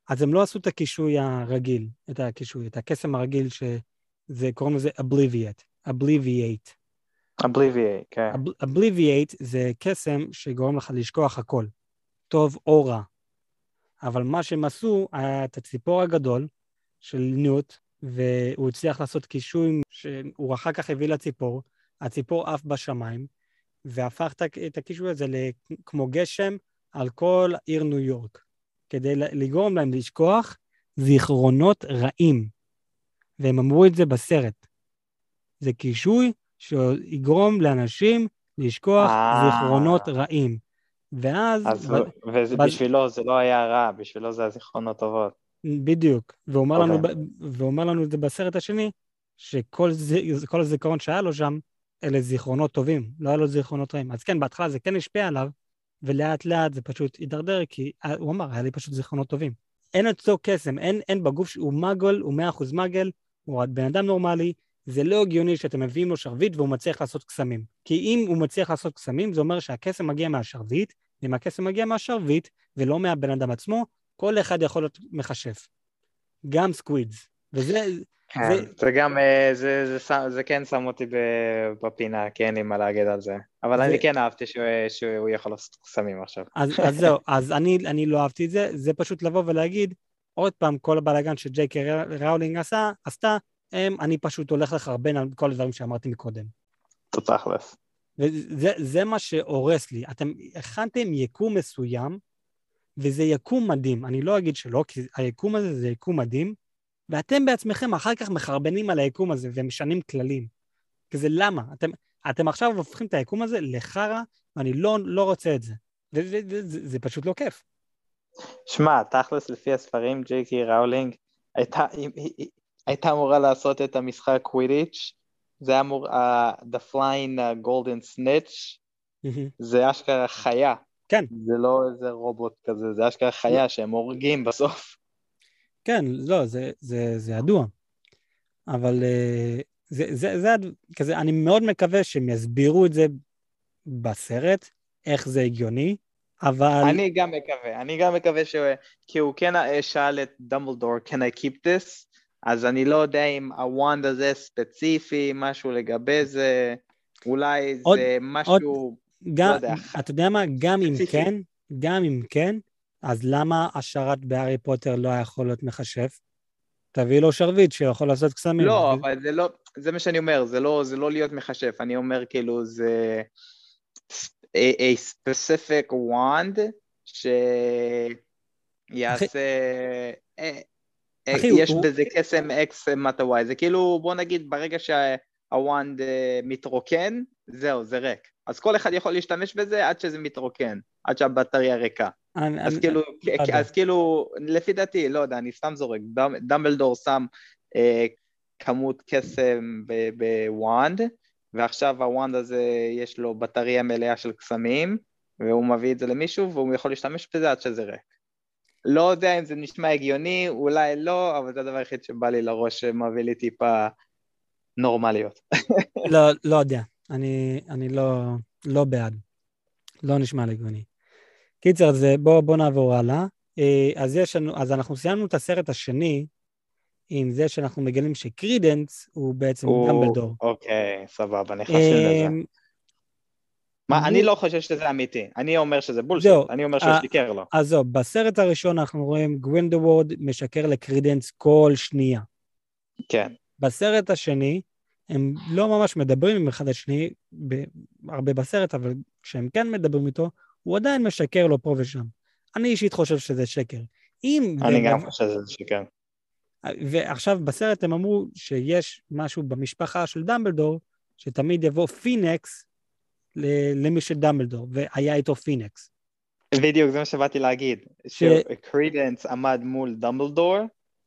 אז הם לא עשו את הקישוי הרגיל, את הקישוי, את הקסם הרגיל שזה, קוראים לזה Obliviate, Obliviate. Obliviate, כן. Obliviate זה קסם שגורם לך לשכוח הכל, טוב או רע. אבל מה שהם עשו, היה את הציפור הגדול של ניוט, והוא הצליח לעשות קישוי שהוא אחר כך הביא לציפור, הציפור עף בשמיים, והפך את הקישוי הזה כמו גשם על כל עיר ניו יורק, כדי לגרום להם לשכוח זיכרונות רעים. והם אמרו את זה בסרט. זה קישוי שיגרום לאנשים לשכוח אה. זיכרונות רעים. ואז... אז ב... ובשבילו זה לא היה רע, בשבילו זה הזיכרונות טובות. בדיוק. והוא אומר, okay. לנו, אוקיי. והוא אומר לנו את זה בסרט השני, שכל הזיכרון שהיה לו שם, אלה זיכרונות טובים, לא היה לו זיכרונות רעים. אז כן, בהתחלה זה כן השפיע עליו, ולאט לאט זה פשוט הידרדר, כי הוא אמר, היה לי פשוט זיכרונות טובים. אין אצלו קסם, אין, אין בגוף, הוא מגל, הוא מאה אחוז מגל, הוא בן אדם נורמלי, זה לא הגיוני שאתם מביאים לו שרביט והוא מצליח לעשות קסמים. כי אם הוא מצליח לעשות קסמים, זה אומר שהקסם מגיע מהשרביט, ואם הקסם מגיע מהשרביט, ולא מהבן אדם עצמו, כל אחד יכול להיות מכשף. גם squibs. וזה... כן, זה... זה גם, אה, זה, זה, זה, זה כן שם אותי בפינה, כי אין לי מה להגיד על זה. אבל זה... אני כן אהבתי שהוא, שהוא יכול לעשות קסמים עכשיו. אז, אז זהו, (laughs) אז אני, אני לא אהבתי את זה, זה פשוט לבוא ולהגיד, עוד פעם, כל הבלאגן שג'יי קיי רולינג עשה, עשתה, הם, אני פשוט הולך לחרבן על כל הדברים שאמרתי מקודם. תכלס. וזה מה שהורס לי. אתם הכנתם יקום מסוים, וזה יקום מדהים. אני לא אגיד שלא, כי היקום הזה זה יקום מדהים, ואתם בעצמכם אחר כך מחרבנים על היקום הזה ומשנים כללים. כי זה למה? אתם, אתם עכשיו הופכים את היקום הזה לחרא, ואני לא, לא רוצה את זה. וזה פשוט לא כיף. שמע, תכלס לפי הספרים, ג'יי קי ראולינג הייתה, הייתה אמורה לעשות את המשחק קווידיץ', זה היה אמור, uh, The Flying uh, Golden Snitch, זה אשכרה חיה. כן. זה לא איזה רובוט כזה, זה אשכרה חיה שהם הורגים בסוף. כן, לא, זה, זה, זה ידוע. אבל uh, זה, זה, זה, זה כזה, אני מאוד מקווה שהם יסבירו את זה בסרט, איך זה הגיוני, אבל... אני גם מקווה, אני גם מקווה ש... כי הוא כן שאל את דמבלדור, can I keep this? אז אני לא יודע אם הוואנד הזה ספציפי, משהו לגבי זה, אולי עוד, זה משהו, עוד, גם, לא יודע. אתה יודע מה, גם אם כן, גם אם כן, אז למה השרת בהארי פוטר לא יכול להיות מכשף? תביא לו שרביט שיכול לעשות קסמים. לא, אבל זה לא, זה מה שאני אומר, זה לא, זה לא להיות מכשף, אני אומר כאילו זה a, a specific wand שיעשה... אחי... אחי, יש הוא... בזה קסם אקס מטה וואי, זה כאילו, בוא נגיד, ברגע שהוואנד אה, מתרוקן, זהו, זה ריק. אז כל אחד יכול להשתמש בזה עד שזה מתרוקן, עד שהבטריה ריקה. אני, אז, אני, כאילו, אני, אז כאילו, לפי דעתי, לא יודע, אני סתם זורק, דמבלדור שם אה, כמות קסם בוואנד, ועכשיו הוואנד הזה יש לו בטריה מלאה של קסמים, והוא מביא את זה למישהו, והוא יכול להשתמש בזה עד שזה ריק. לא יודע אם זה נשמע הגיוני, אולי לא, אבל זה הדבר היחיד שבא לי לראש שמביא לי טיפה נורמליות. (laughs) לא, לא יודע, אני, אני לא, לא בעד. לא נשמע לי הגיוני. קיצר, זה, בוא, בוא נעבור הלאה. אה, אז, יש לנו, אז אנחנו סיימנו את הסרט השני עם זה שאנחנו מגלים שקרידנס הוא בעצם הוא- דמבלדור. אוקיי, סבבה, נכנסים לזה. אמ, מה, הוא- אני לא חושב שזה אמיתי. אני אומר שזה bullshit. אני אומר אה, ששיקר לו. אז זהו, בסרט הראשון אנחנו רואים גרינדלוולד משקר לקרידנס כל שנייה. כן. בסרט השני, הם לא ממש מדברים עם אחד השני, הרבה בסרט, אבל כשהם כן מדברים איתו, הוא עדיין משקר לו פה ושם. אני אישית חושב שזה שקר. אם... אני גם חושב שזה שקר. ועכשיו בסרט הם אמרו שיש משהו במשפחה של דמבלדור, שתמיד יבוא פיניקס למי של דמבלדור, והיה איתו פיניקס. בדיוק, זה מה שבאתי להגיד. שקרידנס עמד מול דמבלדור,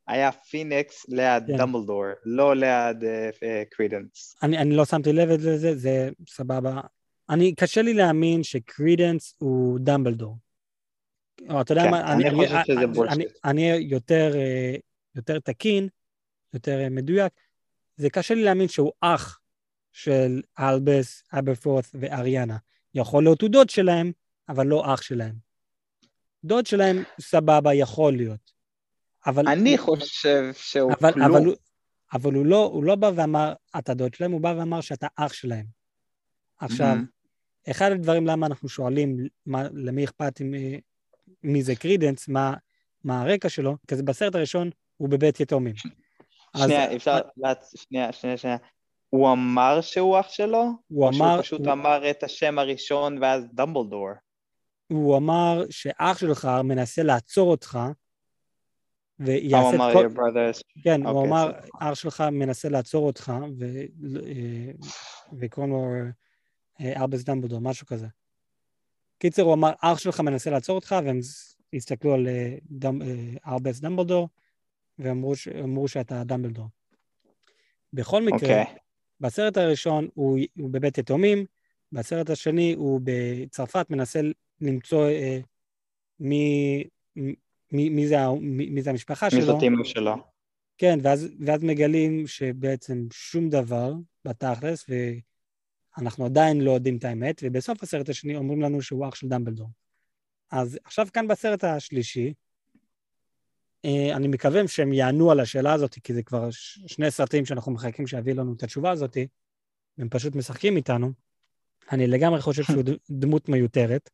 היה פיניקס ליד כן. דמבלדור, לא ליד אה, אה, קרידנס. אני, אני לא שמתי לב לזה, זה סבבה. אני, קשה לי להאמין שקרידנס הוא דמבלדור. או, אתה יודע כן, מה, אני אני-. אני- אני יותר, אה, יותר תקין, יותר אה, מדויק. זה קשה לי להאמין שהוא אח של אלבס, אברפורט ואריאנה. יכול להיות הוא דוד שלהם, אבל לא אח שלהם. דוד שלהם, סבבה, יכול להיות. אבל... אני חושב שהוא אבל, כלום. אבל, אבל הוא, לא, הוא לא בא ואמר, אתה דוד שלהם, הוא בא ואמר שאתה אח שלהם. עכשיו, Mhm. אחד הדברים למה אנחנו שואלים מה, למי אכפת עם, מי זה קרידנס, מה, מה הרקע שלו, כי זה בסרט הראשון הוא בבית יתומים. אז- שנייה, אפשר... להצ- שנייה, שנייה, שנייה. הוא אמר שהוא אח שלו? הוא או שהוא אמר, פשוט הוא, אמר את השם הראשון ואז דמבלדור? הוא אמר שאח שלך מנסה לעצור אותך, הוא ויעשה אמר את כל... your brothers. כן, הוא אוקיי, אמר, סבבה. אח שלך מנסה לעצור אותך, ו... אה, וקוראים לו אה, אלבס דמבלדור, משהו כזה. קיצר, הוא אמר, אח שלך מנסה לעצור אותך, והם הסתכלו על אה, דמ- אה, אלבס דמבלדור, ואמרו שאתה דמבלדור. בכל מקרה, אוקיי. בסרט הראשון הוא, הוא בבית יתומים, בסרט השני הוא בצרפת מנסה למצוא אה, מי, מי, מי, זה, מי, מי זה המשפחה מי שלו. זאת אימא שלו? כן, ואז, ואז מגלים שבעצם שום דבר בתכלס, ואנחנו עדיין לא יודעים את האמת, ובסוף הסרט השני אומרים לנו שהוא אח של דמבלדור. אז עכשיו כאן בסרט השלישי, אה, אני מקווה שהם יענו על השאלה הזאת, כי זה כבר שני סרטים שאנחנו מחכים שיביאו לנו את התשובה הזאת, והם פשוט משחקים איתנו. אני לגמרי חושב שהוא (laughs) דמות מיותרת,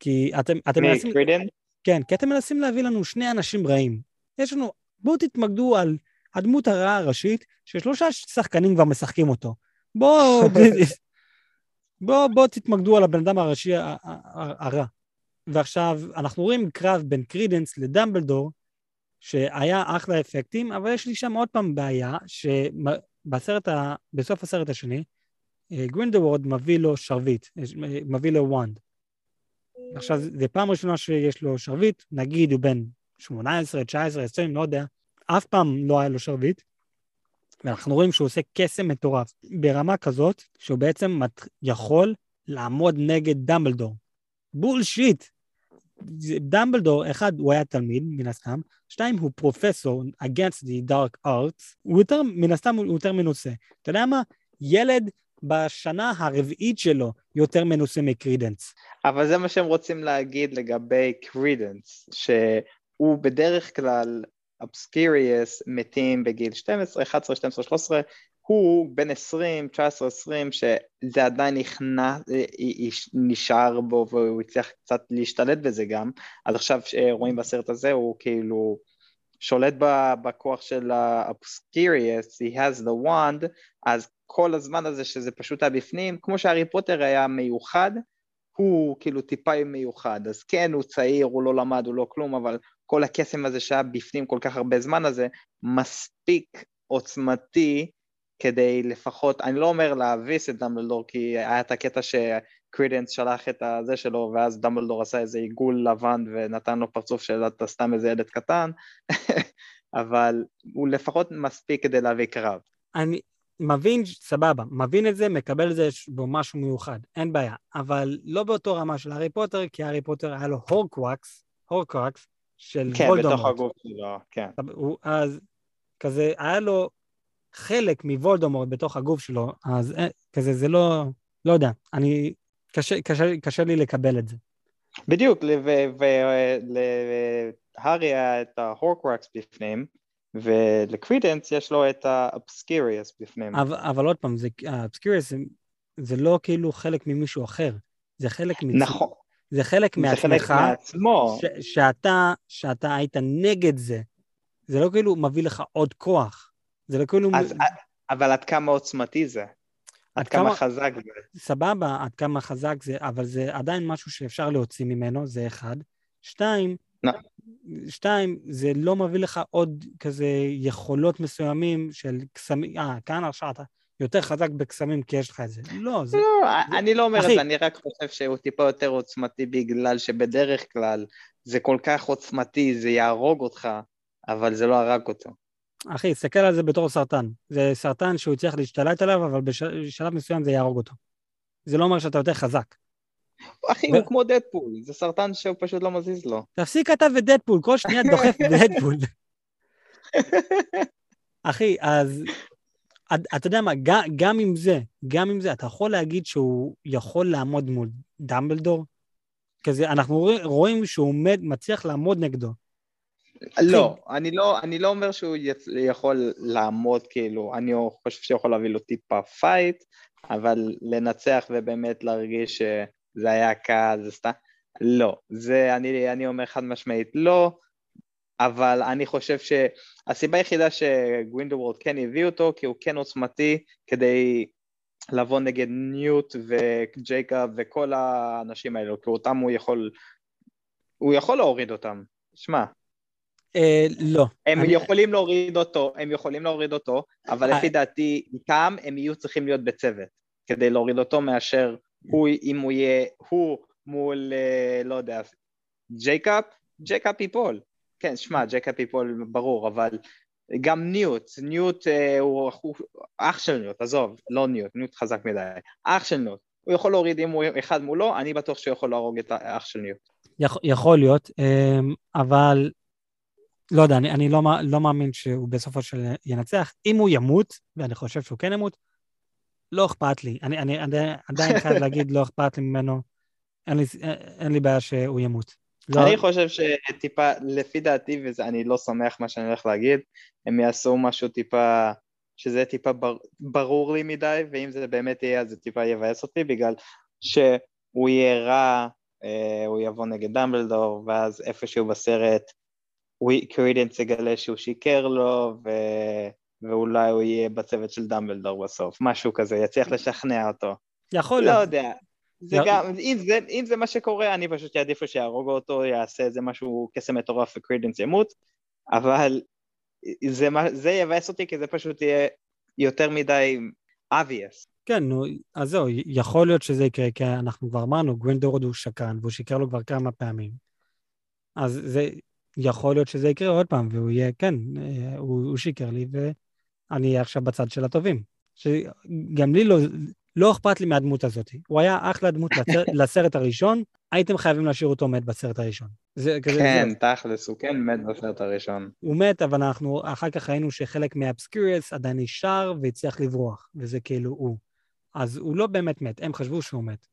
כי אתם, אתם מנסים... קרידנס? כן, כי אתם מנסים להביא לנו שני אנשים רעים. יש לנו, בואו תתמקדו על הדמות הרעה הראשית, ששלושה שחקנים כבר משחקים אותו. בואו, (laughs) בואו בוא תתמקדו על הבן אדם הראשי ה- ה- ה- הרע. ועכשיו, אנחנו רואים קרב בין קרידנס לדמבלדור, שהיה אחלה אפקטים, אבל יש לי שם עוד פעם בעיה, שבסרט, ה... בסוף הסרט השני, אה, גרינדלוולד מביא לו שרביט, אה, מביא לו wand. עכשיו, זו פעם ראשונה שיש לו שרביט, נגיד הוא בן 18, 19, 20, לא יודע, אף פעם לא היה לו שרביט, ואנחנו רואים שהוא עושה קסם מטורף, ברמה כזאת, שהוא בעצם מת... יכול לעמוד נגד דמבלדור. bullshit! דמבלדור, אחד, הוא היה תלמיד, מן הסתם, שתיים, הוא פרופסור against the dark arts, הוא יותר, מן הסתם הוא יותר מנוסה. אתה יודע מה? ילד בשנה הרביעית שלו יותר מנוסה מקרידנס. אבל זה מה שהם רוצים להגיד לגבי קרידנס, שהוא בדרך כלל אבסקיריוס מתים בגיל 12, 11, 12, 13, הוא בן 20, 19, 20, שזה עדיין נכנס, נשאר בו והוא הצליח קצת להשתלט בזה גם, אז עכשיו רואים בסרט הזה הוא כאילו שולט בכוח של האבסקיריוס, he has the wand, אז כל הזמן הזה שזה פשוט היה בפנים, כמו שהארי פוטר היה מיוחד, הוא כאילו טיפה מיוחד, אז כן, הוא צעיר, הוא לא למד, הוא לא כלום, אבל כל הקסם הזה שהיה בפנים כל כך הרבה זמן הזה, מספיק עוצמתי כדי לפחות, אני לא אומר להביס את דמבלדור, כי היה את הקטע שקרידנס שלח את הזה שלו, ואז דמבלדור עשה איזה עיגול לבן ונתן לו פרצוף של אתה סתם איזה ילד קטן, (laughs) אבל הוא לפחות מספיק כדי להביא קרב. אני מבין, סבבה, מבין את זה, מקבל את זה בו משהו מיוחד, אין בעיה, אבל לא באותו רמה של הארי פוטר, כי הארי פוטר היה לו הורקוואקס, הורקוואקס של כן, וולדמורט. בתוך הגוף שלו, כן. הוא, אז כזה, היה לו חלק מוולדמורט בתוך הגוף שלו, אז אה, כזה, זה לא, לא יודע, אני, קשה, קשה, קשה לי לקבל את זה. בדיוק, ולהארי היה את ההורקרקס בפנים, ולקרידנס יש לו את האבסקיריאס בפנים. אבל, אבל עוד פעם, האבסקיריאס זה, זה לא כאילו חלק ממישהו אחר, זה חלק מצ... נכון. זה חלק מעצמך, חלק מעצמו. ש, שאתה, שאתה היית נגד זה. זה לא כאילו מביא לך עוד כוח. זה לא כאילו... אז, אבל עד כמה עוצמתי זה? עד כמה חזק זה? סבבה, עד כמה חזק זה, אבל זה עדיין משהו שאפשר להוציא ממנו, זה אחד. שתיים, לא. שתיים, זה לא מביא לך עוד כזה יכולות מסוימים של קסמים, אה, כאן עכשיו אתה יותר חזק בקסמים כי יש לך את זה. לא, זה... לא, זה... אני לא אומר את זה, אני רק חושב שהוא טיפה יותר עוצמתי בגלל שבדרך כלל זה כל כך עוצמתי, זה יהרוג אותך, אבל זה לא הרג אותו. אחי, תסתכל על זה בתור סרטן. זה סרטן שהוא צריך להשתלט עליו, אבל בשלב מסוים זה יהרוג אותו. זה לא אומר שאתה יותר חזק. אחי, ו... הוא כמו דדפול, זה סרטן שהוא פשוט לא מזיז לו. תפסיק אתה ודדפול, כל שנייה דוחף (laughs) דדפול. אחי, אז אתה יודע מה, גם, גם עם זה, גם עם זה, אתה יכול להגיד שהוא יכול לעמוד מול דמבלדור? כזה, אנחנו רואים שהוא עומד, מצליח לעמוד נגדו. לא, אני לא, אני לא אומר שהוא יכול לעמוד, כאילו, אני חושב שיכול להביא לו טיפה fight, אבל לנצח ובאמת להרגיש שזה היה קל, זה סתם, לא. זה, אני, אני אומר חד משמעית לא, אבל אני חושב שהסיבה היחידה שגרינדלוולד כן הביא אותו, כי הוא כן עוצמתי כדי לבוא נגד ניוט וג'ייקוב וכל האנשים האלו, כי אותם הוא יכול, הוא יכול להוריד אותם, שמע. אה, לא. הם אני... יכולים להוריד אותו, הם יכולים להוריד אותו, אבל לפי אה. דעתי, איתם הם יהיו צריכים להיות בצוות, כדי להוריד אותו מאשר הוא, אם הוא יהיה, הוא מול, אה, לא יודע, ג'ייקוב, ג'ייקוב ייפול. כן, שמע, ג'ייקוב ייפול ברור, אבל גם ניוט, ניוט אה, הוא, הוא אח של ניוט, עזוב, לא ניוט, ניוט חזק מדי, אח של ניוט. הוא יכול להוריד אם הוא אחד מולו, אני בטוח שהוא יכול להרוג את האח של ניוט. יכול, יכול להיות, אמ, אבל לא יודע, אני, אני לא, לא מאמין שהוא בסופו של ינצח. אם הוא ימות, ואני חושב שהוא כן ימות, לא אכפת לי. אני, אני, אני עדיין (laughs) חייב להגיד, לא אכפת לי ממנו. אין לי, אין לי בעיה שהוא ימות. לא. אני חושב שטיפה, לפי דעתי, ואני לא שמח מה שאני הולך להגיד, הם יעשו משהו טיפה, שזה טיפה בר, ברור לי מדי, ואם זה באמת יהיה, אז זה טיפה יבאס אותי, בגלל שהוא יהיה רע, אה, הוא יבוא נגד דמבלדור, ואז איפשהו בסרט, קרידנס יגלה שהוא שיקר לו, ו... ואולי הוא יהיה בצוות של דמבלדור בסוף, משהו כזה, יצליח לשכנע אותו. יכול להיות. לא יודע, זה גם, אם זה, אם זה מה שקורה, אני פשוט אעדיף שיהרוג אותו, יעשה איזה משהו, קסם מטורף וקרידנס ימות, אבל זה, זה יבאס אותי כי זה פשוט יהיה יותר מדי obvious. כן, נו, אז זהו, יכול להיות שזה יקרה, כי אנחנו כבר אמרנו, גווינדורד הוא שקרן, והוא שיקר לו כבר כמה פעמים. אז זה, יכול להיות שזה יקרה עוד פעם, והוא יהיה, כן, אה, הוא, הוא שיקר לי, ואני אהיה עכשיו בצד של הטובים. שגם לי לא, לא אכפת לי מהדמות הזאת. הוא היה אחלה דמות (laughs) לסרט הראשון, הייתם חייבים להשאיר אותו מת בסרט הראשון. זה, כזה, כן, זה... תכלס, הוא כן מת בסרט הראשון. הוא מת, אבל אנחנו אחר כך ראינו שחלק מהאבסקיריאס עדיין נשאר והצליח לברוח, וזה כאילו הוא. אז הוא לא באמת מת, הם חשבו שהוא מת.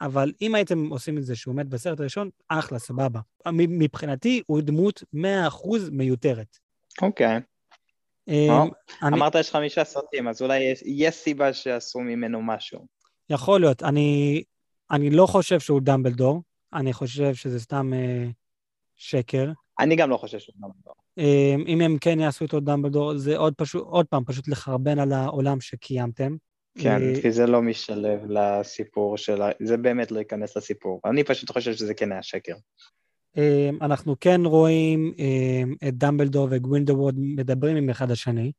אבל אם הייתם עושים את זה שהוא מת בסרט הראשון, אחלה, סבבה. מבחינתי הוא דמות 100% מיותרת. אוקיי. Okay. אמ, אמרת יש חמישה סרטים, אז אולי יש סיבה שעשו ממנו משהו. יכול להיות. אני, לא חושב שהוא דמבלדור, אני חושב שזה סתם אה, שקר. אני גם לא חושב שהוא דמבלדור. אה, אם הם כן יעשו אותו דמבלדור, זה עוד, פשוט, עוד פעם, פשוט לחרבן על העולם שקיימתם. כן, אה, כי זה לא משלב לסיפור של. זה באמת לא ייכנס לסיפור. אני פשוט חושב שזה כן היה שקר. אמ, אנחנו כן רואים אמ, את דמבלדור וגווינדוורד מדברים עם אחד השני,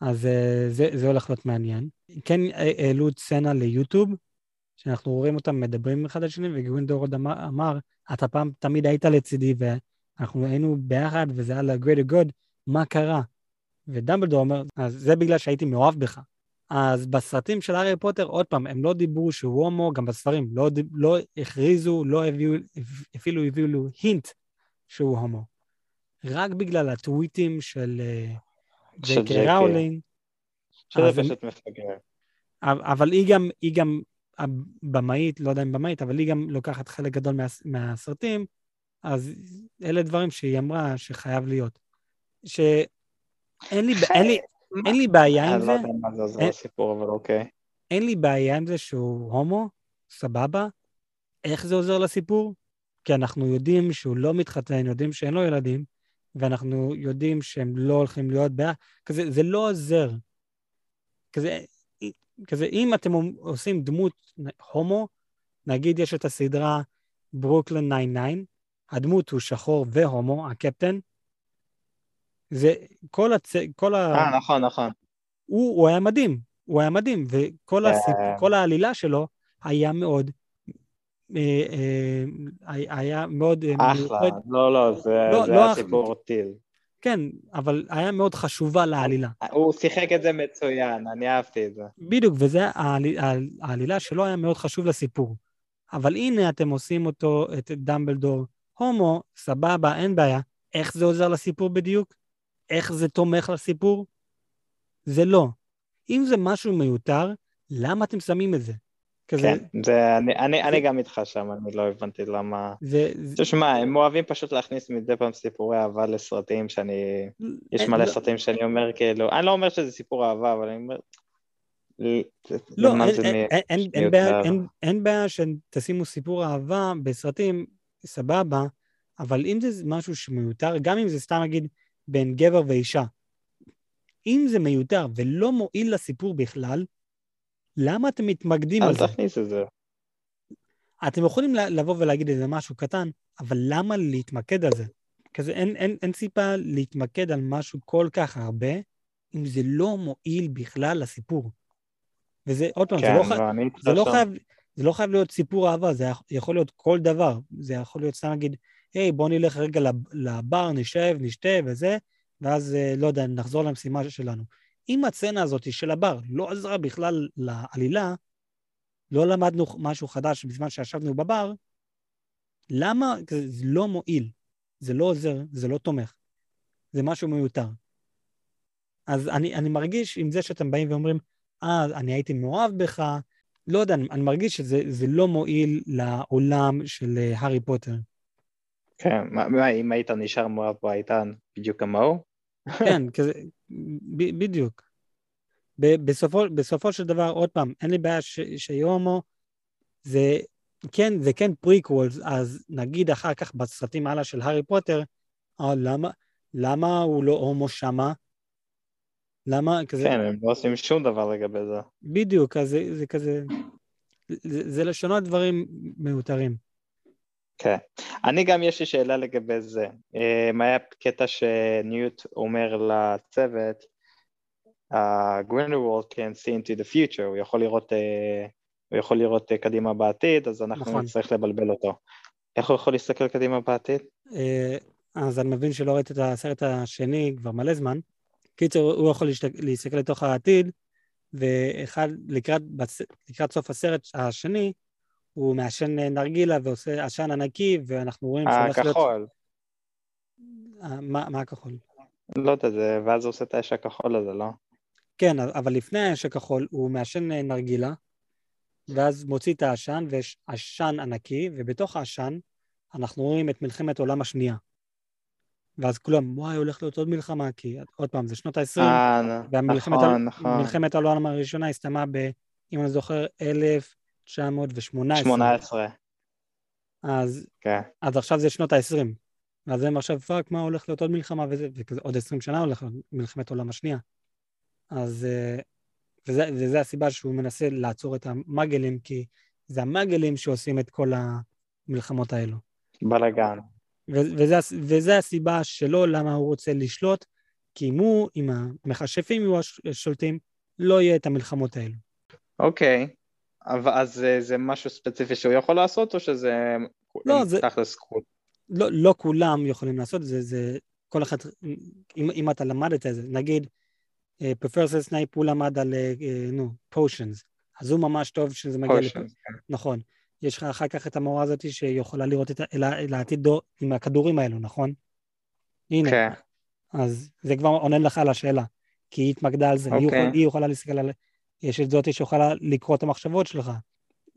אז אה, זה, זה הולך להיות מעניין. כן אה, העלו את סצנה ליוטיוב, שאנחנו רואים אותם מדברים עם אחד השני, וגרינדלוולד אמר, אמר, אתה פעם תמיד היית לצידי, ואנחנו היינו ביחד, וזה היה ל- greater good, מה קרה? ודמבלדור אומר, אז זה בגלל שהייתי מאוהב בך. אז בסרטים של הארי פוטר, עוד פעם, הם לא דיברו שהוא הומו, גם בספרים, לא, לא הכריזו, לא הביאו, אפילו הביאו לו hint שהוא הומו. רק בגלל הטוויטים של אה, ג'יי קיי ראולינג. שזה פשוט מפגר. אבל היא גם, היא גם הבמאית, לא יודע אם במאית, אבל היא גם לוקחת חלק גדול מה, מהסרטים, אז אלה דברים שהיא אמרה שחייב להיות. שאין לי, אין לי, אין לי בעיה עם זה. אני לא יודע מה זה עוזר לסיפור, אבל אוקיי. אין לי בעיה עם זה שהוא הומו, סבבה. איך זה עוזר לסיפור? כי אנחנו יודעים שהוא לא מתחתן, יודעים שאין לו ילדים, ואנחנו יודעים שהם לא הולכים להיות בעיה. כזה, זה לא עוזר. כזה, כזה, אם אתם עושים דמות הומו, נגיד יש את הסדרה ברוקלין 99, הדמות הוא שחור והומו, הקפטן, זה כל הצ... כל ה... אה, נכון, נכון. הוא, הוא היה מדהים, הוא היה מדהים, וכל הסיפ... אה. כל העלילה שלו היה מאוד... אה, אה, היה מאוד... אחלה, לא, לא, זה, לא, זה לא היה סיפור טיל. כן, אבל היה מאוד חשובה לעלילה. הוא שיחק את זה מצוין, אני אהבתי את זה. בדיוק, וזה, העלילה שלו היה מאוד חשוב לסיפור. אבל הנה אתם עושים אותו, את דמבלדור, הומו, סבבה, אין בעיה. איך זה עוזר לסיפור בדיוק? איך זה תומך לסיפור? זה לא. אם זה משהו מיותר, למה אתם שמים את זה? כזה... כן, זה, אני, אני, זה... אני גם איתך שם, אני לא הבנתי למה... זה... תשמע, הם אוהבים פשוט להכניס מדי פעם סיפורי אהבה לסרטים שאני... יש מלא לא... סרטים שאני אומר כאילו... אני לא אומר שזה סיפור אהבה, אבל אני אומר... לא, אין בעיה שתשימו סיפור אהבה בסרטים, סבבה, אבל אם זה משהו שמיותר, גם אם זה סתם נגיד בין גבר ואישה, אם זה מיותר ולא מועיל לסיפור בכלל, למה אתם מתמקדים על זה? אל תכניס את זה. אתם יכולים לבוא ולהגיד איזה משהו קטן, אבל למה להתמקד על זה? כזה אין, אין, אין סיבה להתמקד על משהו כל כך הרבה, אם זה לא מועיל בכלל לסיפור. וזה, עוד פעם, כן, זה, לא, לא, זה, לא חייב, זה לא חייב להיות סיפור אהבה, זה יכול להיות כל דבר. זה יכול להיות סתם להגיד, היי, בוא נלך רגע לבר, נשב, נשתה וזה, ואז, אה, לא יודע, נחזור למשימה שלנו. אם הצצנה הזאת של הבר לא עזרה בכלל לעלילה, לא למדנו משהו חדש בזמן שישבנו בבר, למה? זה לא מועיל, זה לא עוזר, זה לא תומך, זה משהו מיותר. אז אני, אני מרגיש עם זה שאתם באים ואומרים, אה, אני הייתי מאוהב בך, לא יודע, אני, אני מרגיש שזה לא מועיל לעולם של אה, הארי פוטר. כן, מה, אם היית נשאר מאוהב בו, היית בדיוק כמוהו? כן, כזה, ב, בדיוק. ב, בסופו, בסופו של דבר, עוד פעם, אין לי בעיה שיהיה הומו, זה כן, זה כן prequels, אז נגיד אחר כך בסרטים הלאה של הארי פוטר, אה, למה, למה הוא לא הומו שמה? למה כזה... כן, הם לא עושים שום דבר לגבי זה. בדיוק, אז זה, זה כזה... זה, זה לשנות דברים מיותרים. כן. אני גם יש לי שאלה לגבי זה. מה היה קטע שניוט אומר לצוות, גרינדוולד can see into the future, הוא יכול לראות, uh, הוא יכול לראות קדימה בעתיד, אז אנחנו נכון. נצטרך לבלבל אותו. איך הוא יכול להסתכל קדימה בעתיד? אז אני מבין שלא ראית את הסרט השני כבר מלא זמן. קיצור, הוא יכול. להסתכל לתוך העתיד, ואחד, לקראת. לקראת סוף הסרט השני, הוא מעשן נרגילה ועושה עשן ענקי, ואנחנו רואים שהוא הולך להיות... הכחול. מה, מה הכחול? לא יודע, זה... ואז הוא עושה את האש הכחול הזה, לא? כן, אבל לפני האש הכחול הוא מעשן נרגילה, ואז מוציא את העשן, ויש עשן ענקי, ובתוך העשן אנחנו רואים את מלחמת העולם השנייה. ואז כולם, וואי, הולך להיות עוד מלחמה, כי עוד פעם, זה שנות ה-20, אה, והמלחמת נכון, נכון. מלחמת העולם הראשונה הסתיימה ב, אם אני זוכר, 1918. 18. אז, כן. אז עכשיו זה שנות ה-20. ואז הם עכשיו, fuck, מה הולך להיות עוד מלחמה וזה, וכזה עוד 20 שנה הולך להיות מלחמת העולם השנייה. אז, אה, וזה, וזה הסיבה שהוא מנסה לעצור את המאגלים, כי זה המאגלים שעושים את כל המלחמות האלו. בלאגן. וזה, וזה הסיבה שלו למה הוא רוצה לשלוט, כי אם הוא, אם המכשפים יהיו השולטים, לא יהיה את המלחמות האלו. אוקיי, אבל אז זה משהו ספציפי שהוא יכול לעשות, או שזה לא, זה... תכלס כזה? לא, לא כולם יכולים לעשות זה, זה כל אחד, אם, אם אתה למדת את זה, נגיד, פרופסור סנייפ הוא למד על, uh, נו, potions, אז הוא ממש טוב שזה מגיע לפה. כן. נכון. יש לך אחר כך את המורה הזאת שיכולה לראות את, העתיד דור עם הכדורים האלו, נכון? הנה. כן. אז זה כבר עונה לך על השאלה, כי היא התמקדה על זה. Okay. היא, אוקיי. היא יכולה להסתכל על... יש את זאתי שיכולה לקרוא את המחשבות שלך.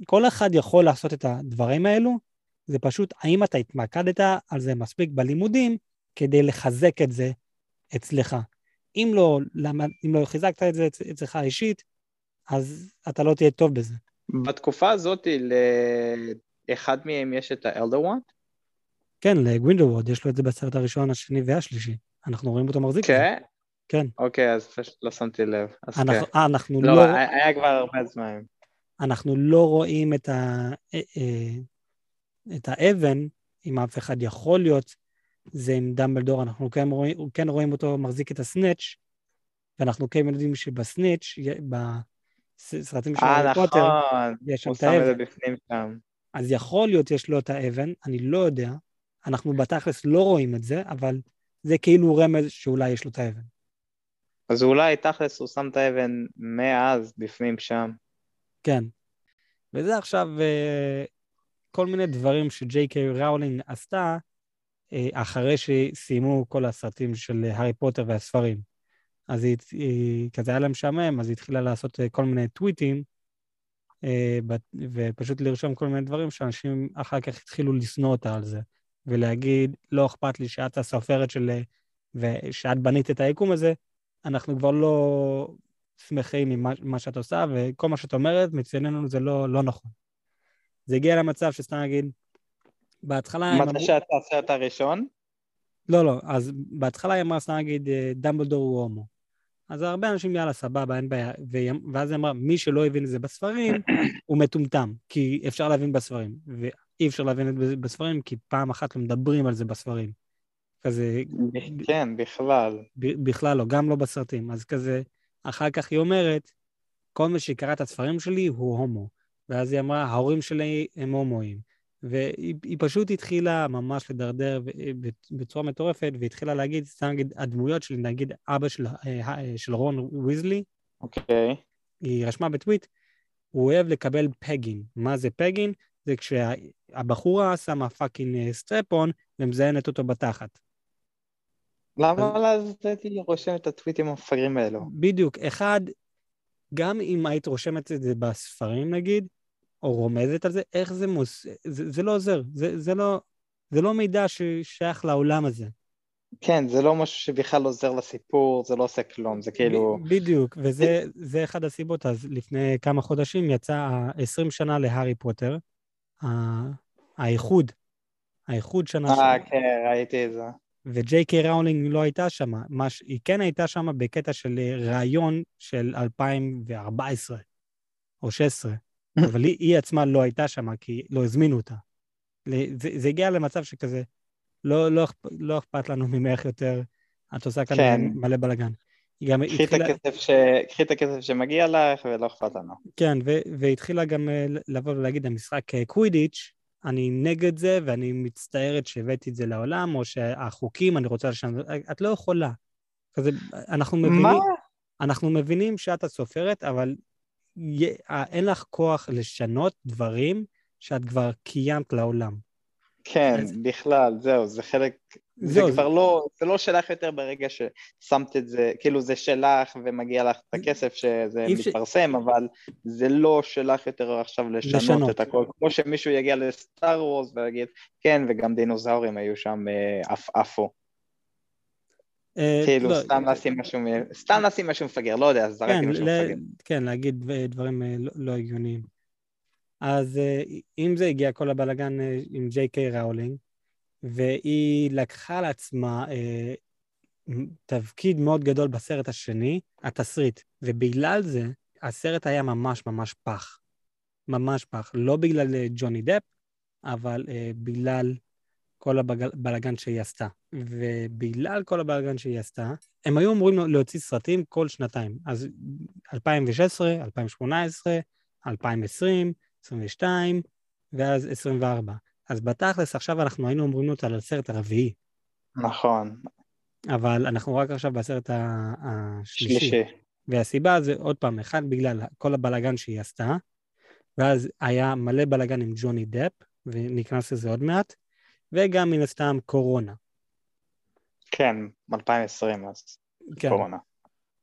כל אחד יכול לעשות את הדברים האלו, זה פשוט האם אתה התמקדת על זה מספיק בלימודים כדי לחזק את זה אצלך. אם לא, אם לא חיזקת את זה אצלך אישית, אז אתה לא תהיה טוב בזה. בתקופה הזאת לאחד מהם יש את האלדר וואט? כן, לגווינדווד, יש לו את זה בסרט הראשון, השני והשלישי. אנחנו רואים אותו מחזיק. כן? כן. אוקיי, אז פשוט לא שמתי לב. אנחנו, כן. אנחנו לא... לא... היה כבר הרבה זמן. אנחנו לא רואים את, ה... אה, אה, את האבן, אם אף אחד יכול להיות, זה עם דמבלדור, אנחנו כן רואים, כן רואים אותו מחזיק את הסנאץ', ואנחנו כן יודעים שבסנאץ', בסרטים של הארי פוטר, יש שם את האבן. הוא שם את זה בפנים שם. אז יכול להיות יש לו את האבן, אני לא יודע, אנחנו בתכלס לא רואים את זה, אבל זה כאילו רמז שאולי יש לו את האבן. אז אולי תכלס הוא שם את האבן מאז בפנים שם. כן. וזה עכשיו uh, כל מיני דברים שג'יי קיי ראולינג עשתה uh, אחרי שסיימו כל הסרטים של הארי פוטר והספרים. אז היא, היא כזה היה לה משעמם, אז היא התחילה לעשות uh, כל מיני טוויטים, ופשוט לרשום כל מיני דברים שאנשים אחר כך התחילו לשנוא אותה על זה, ולהגיד, לא אכפת לי שאת הסופרת של... ושאת בנית את היקום הזה, אנחנו כבר לא שמחים ממה שאת עושה, וכל מה שאת אומרת, מציינינו זה לא, לא נכון. זה הגיע למצב שסתם נגיד, בהתחלה... הם אמרו... מתי שאתה הסרט הראשון? לא, לא, אז בהתחלה היא אמרה, סתם נגיד, אה, דמבלדור הוא הומו. אז הרבה אנשים, יאללה, סבבה, אין בעיה. ואז היא אמרה, מי שלא הבין את זה בספרים, (coughs) הוא מטומטם, כי אפשר להבין בספרים. ואי אפשר להבין את זה בספרים, כי פעם אחת לא מדברים על זה בספרים. כזה... כן, בכלל. בכלל לא, גם לא בסרטים. אז כזה, אחר כך היא אומרת, כל מי שקרא את הספרים שלי הוא הומו. ואז היא אמרה, ההורים שלי הם הומואים. והיא פשוט התחילה ממש לדרדר בצורה מטורפת, והתחילה להגיד, סתם נגיד, הדמויות שלי, נגיד אבא של, אה, אה, של רון ויזלי, אוקיי. Okay. היא רשמה בטוויט, הוא אוהב לקבל pegging. מה זה pegging? זה כשהבחורה שמה fucking strap-on ומזיינת אותו בתחת. למה אז היא תרשום את הטוויטים המפגרים האלו? בדיוק. אחד, גם אם היית רושמת את זה בספרים נגיד, או רומזת על זה, איך זה מוס... זה, זה לא עוזר. זה, זה, לא, זה לא מידע ששייך לעולם הזה. כן, זה לא משהו שבכלל עוזר לסיפור, זה לא עושה כלום, זה כאילו... בדיוק, וזה אחד הסיבות. אז לפני כמה חודשים יצא 20 שנה להארי פוטר, האיחוד, האיחוד שנה... אה, כן, ראיתי את זה. וג'יי קיי ראולינג לא הייתה שם. ש... היא כן הייתה שם בקטע של ראיון של 2014 או 16, (laughs) אבל היא, היא עצמה לא הייתה שם כי לא הזמינו אותה. זה, זה הגיע למצב שכזה, לא, לא, לא אכפת לנו ממך יותר, את עושה כאן כן. מלא בלאגן. גם קחי התחילה... ש... את הכסף שמגיע לך ולא אכפת לנו. כן, ו... והתחילה גם אה, לבוא ולהגיד, המשחק קווידיץ', אני נגד זה ואני מצטערת שהבאתי את זה לעולם, או שהחוקים, אני רוצה לשנות, את לא יכולה. כזה, אנחנו מבינים... מה? אנחנו מבינים שאת הסופרת, אבל אין לך כוח לשנות דברים שאת כבר קיימת לעולם. כן, אז... בכלל, זהו, זה חלק זה כבר לא, זה לא שלך יותר ברגע ששמת את זה, כאילו זה שלך ומגיע לך את הכסף שזה מתפרסם, ש... אבל זה לא שלך יותר עכשיו לשנות, לשנות את הכל, כמו שמישהו יגיע לסטאר וורס ויגיד, כן, וגם דינוזאורים היו שם אה, עף עפו. אה, כאילו, לא, סתם לשים משהו, סתם לשים משהו מפגר, לא יודע, זרקתי כן, משהו מפגר. כן, להגיד דברים אה, לא, לא הגיוניים. אז אם זה הגיע כל הבלאגן עם ג'יי קיי ראולינג, והיא לקחה לעצמה אה, תפקיד מאוד גדול בסרט השני, התסריט, ובגלל זה הסרט היה ממש ממש פח. ממש פח. לא בגלל אה, ג'וני דפ, אבל אה, בגלל כל הבלאגן שהיא עשתה. ובגלל כל הבלאגן שהיא עשתה, הם היו אמורים להוציא סרטים כל שנתיים. אז 2016, 2018, 2020, 2022, ואז 24. אז בתכלס עכשיו אנחנו היינו אומרים אותה על הסרט הרביעי. נכון. אבל אנחנו רק עכשיו בסרט השלישי. שלישי. והסיבה זה עוד פעם, אחד בגלל כל הבלגן שהיא עשתה, ואז היה מלא בלגן עם ג'וני דפ, ונכנס לזה עוד מעט, וגם מן הסתם קורונה. כן, 2020 אז כן. קורונה.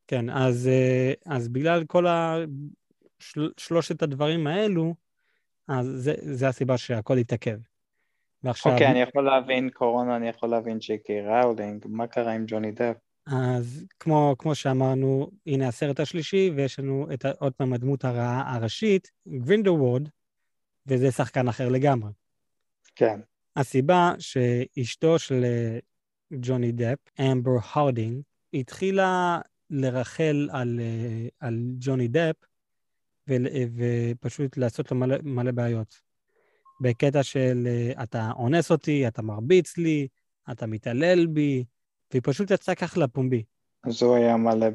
כן, אז, אה, אז בגלל כל השלושת הדברים האלו, אז זה, זה הסיבה שהכל התעכב. ועכשיו... אוקיי, אני יכול להבין קורונה, אני יכול להבין ג'יי קיי ראולינג, מה קרה עם ג'וני דפ? אז כמו, כמו שאמרנו, הנה הסרט השלישי, ויש לנו את, עוד פעם הדמות הרעה הראשית, גרינדלוולד, וזה שחקן אחר לגמרי. כן. הסיבה שאשתו של אה, ג'וני דפ, אמבר הרד, התחילה לרכל על, אה, על ג'וני דפ, ו, ופשוט לעשות לו מלא, מלא בעיות. בקטע של אה, אתה אונס אותי, אתה מרביץ לי, אתה מתעלל בי, והיא פשוט יצאה ככה לפומבי. אז הוא היה מלא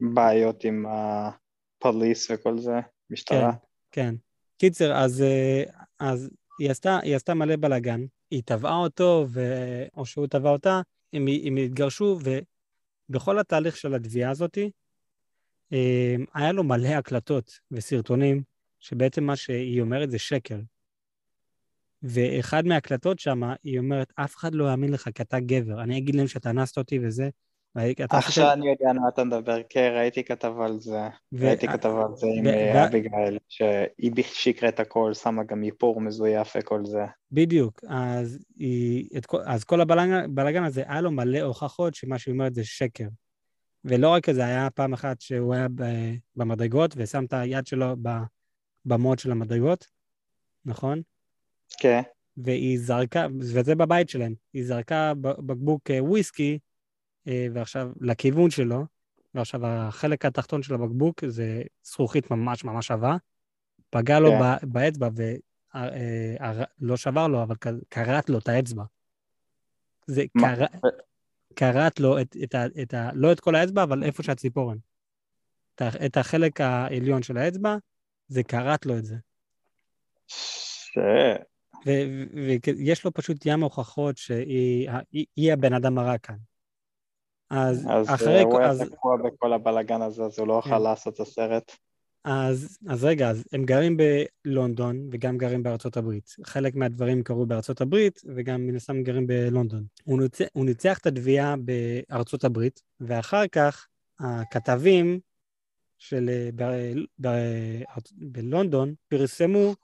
בבעיות עם הפוליס וכל זה, משטרה. כן, כן. קיצר, אז, אה, אז היא, עשתה, היא עשתה מלא בלאגן, היא תבעה אותו, ו... או שהוא תבע אותה, הם, הם התגרשו, ובכל התהליך של התביעה הזאת, אה, היה לו מלא הקלטות וסרטונים, שבעצם מה שהיא אומרת זה שקר. ואחד מההקלטות שם, היא אומרת, אף אחד לא יאמין לך כי אתה גבר, אני אגיד להם שאתה אנסת אותי וזה. עכשיו אני יודע על מה אתה מדבר, כן, ראיתי כתבה על זה, ראיתי כתבה על זה עם אה, אביגיל, שהיא שקרה את הכל, שמה גם איפור מזויף וכל זה. בדיוק, אז כל הבלאגן הזה, היה לו מלא הוכחות שמה שהיא אומרת זה שקר. ולא רק זה, היה פעם אחת שהוא היה במדרגות ושם את היד שלו במוד של המדרגות, נכון? כן. והיא זרקה, וזה בבית שלהם, היא זרקה בקבוק אה, וויסקי, אה, ועכשיו לכיוון שלו, ועכשיו החלק התחתון של הבקבוק זה זכוכית ממש ממש עבה, פגע לו כן. באצבע ולא אה, שבר לו, אבל קרט לו את האצבע. זה קרט לו את, את, את, את ה... לא את כל האצבע, אבל איפה שהציפורן. את החלק העליון של האצבע, זה קרט לו את זה. ש... ויש לו פשוט ים הוכחות שהיא הבן אדם הרע כאן. אז, אז אחרי... הוא היה תקוע בכל הבלאגן הזה, אז הוא לא יוכל כן. לעשות את הסרט. אז, אז רגע, אז הם גרים בלונדון וגם גרים בארצות הברית. חלק מהדברים קרו בארצות הברית וגם מן הסתם גרים בלונדון. הוא, ניצח, הוא ניצח את התביעה בארצות הברית, ואחר כך הכתבים של, אה, ב, ב, בלונדון פרסמו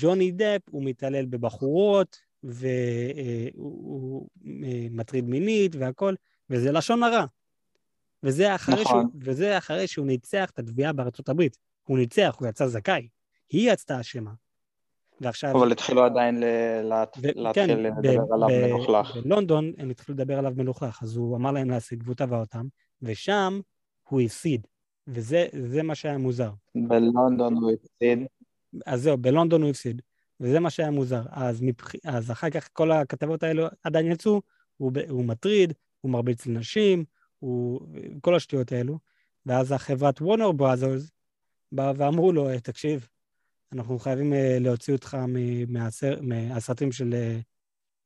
ג'וני דפ הוא מתעלל בבחורות והוא אה, מטריד מינית והכל, וזה לשון הרע. וזה אחרי, נכון. שהוא, וזה אחרי שהוא ניצח את התביעה בארצות הברית. הוא ניצח, הוא יצא זכאי. היא יצאה אשמה. ועכשיו... אבל התחילו עדיין ל... להתחיל כן, לדבר עליו מלוכלך. בלונדון הם התחילו לדבר עליו מלוכלך, אז הוא אמר להם להשיג והוא תבע אותם, ושם הוא הפסיד. וזה מה שהיה מוזר. בלונדון הוא הפסיד? אז זהו, בלונדון הוא הפסיד. וזה מה שהיה מוזר. אז, מבח... אז אחר כך כל הכתבות האלו עדיין יצאו, הוא, הוא מטריד, הוא מרביץ לנשים, הוא... כל השטויות האלו. ואז החברת וונר בראזרס באה ואמרו לו, תקשיב, אנחנו חייבים אה, להוציא אותך מהסר... מהסרטים של, אה,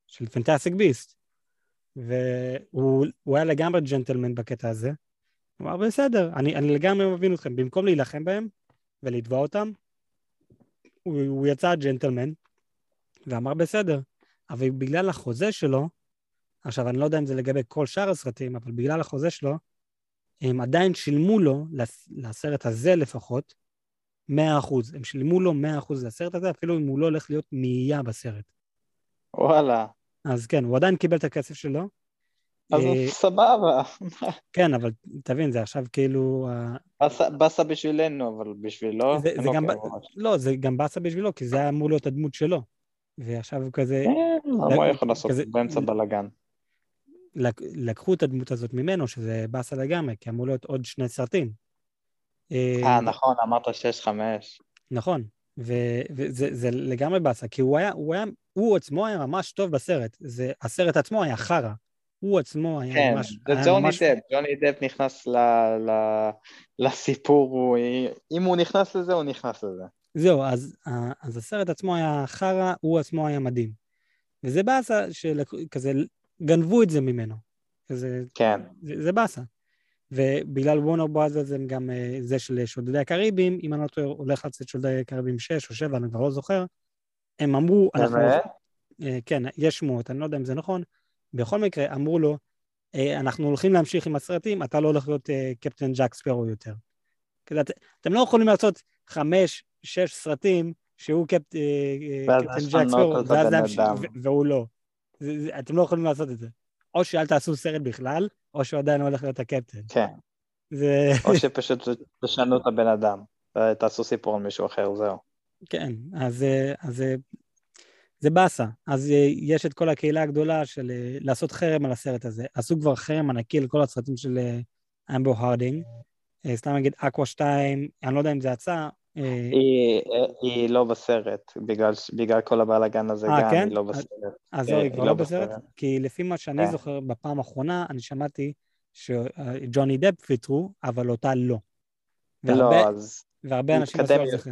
של פנטסטיק ביסט. והוא היה לגמרי ג'נטלמן בקטע הזה. הוא אמר, בסדר, אני, אני לגמרי מבין אתכם. במקום להילחם בהם ולתבוע אותם, הוא, הוא יצא ג'נטלמן ואמר, בסדר. אבל בגלל החוזה שלו, עכשיו, אני לא יודע אם זה לגבי כל שאר הסרטים, אבל בגלל החוזה שלו, הם עדיין שילמו לו, לסרט הזה לפחות, 100%. הם שילמו לו 100% לסרט הזה, אפילו אם הוא לא הולך להיות מאייה בסרט. וואלה. אז כן, הוא עדיין קיבל את הכסף שלו, אז אה, סבבה. כן, אבל תבין, זה עכשיו כאילו... באסה בשבילנו, אבל בשבילו... זה, זה גם, לא, זה גם באסה בשבילו, כי זה היה אמור להיות הדמות שלו. ועכשיו הוא כזה... כן, מה הוא יכול לעשות באמצע בלאגן? לקחו את הדמות הזאת ממנו, שזה באסה לגמרי, כי אמור להיות עוד שני סרטים. אה, אה נכון, אמרת שש חמש. נכון, וזה לגמרי באסה, כי הוא היה, הוא היה, הוא עצמו היה ממש טוב בסרט. זה, הסרט עצמו היה חרא. הוא עצמו היה כן, ממש... כן, זה ג'וני ממש... דפ, ג'וני דפ נכנס ל, ל, לסיפור, הוא, אם הוא נכנס לזה, הוא נכנס לזה. זהו, אז, אז הסרט עצמו היה חרא, הוא עצמו היה מדהים. וזה באסה שכזה גנבו את זה ממנו. כזה, כן. זה, זה באסה. ובגלל וונר בראזרס הם גם אה, זה של שודדי הקריבים, אם אני לא טועה, הולך לצאת שודדי הקריבים 6 או 7, אני כבר לא זוכר. הם אמרו, אנחנו... אה, כן, יש שמועות, אני לא יודע אם זה נכון. בכל מקרה, אמרו לו, אה, אנחנו הולכים להמשיך עם הסרטים, אתה לא הולך להיות קפטן ג'אק ספרו יותר. אתם לא יכולים לעשות חמש, שש סרטים שהוא ואז קפטן ג'ק ספרו, ואז להמשיך- והוא לא. זה- זה- אתם לא יכולים לעשות את זה. או שאל תעשו סרט בכלל, או שהוא עדיין הולך להיות הקפטן. כן, זה... או שפשוט תשנו את הבן אדם, ותעשו סיפור על מישהו אחר, זהו. כן, אז, אה, אז אה, זה באסה. אז אה, יש את כל הקהילה הגדולה של לעשות חרם על הסרט הזה. עשו כבר חרם ענקי לכל הסרטים של אמבו הרדינג. סתם נגיד אקווה 2, אני לא יודע אם זה יצא. אה, היא, היא לא בסרט, בגלל, בגלל כל הבלאגן הזה אה, גם, כן? היא לא בסרט. אז אה, זהו, היא היא כבר לא לא בסרט? כי לפי מה שאני כן. זוכר, בפעם האחרונה, אני שמעתי שג'וני דפ ויתרו, אבל אותה לא. והרבה, לא, אז והרבה אנשים עשו על זה.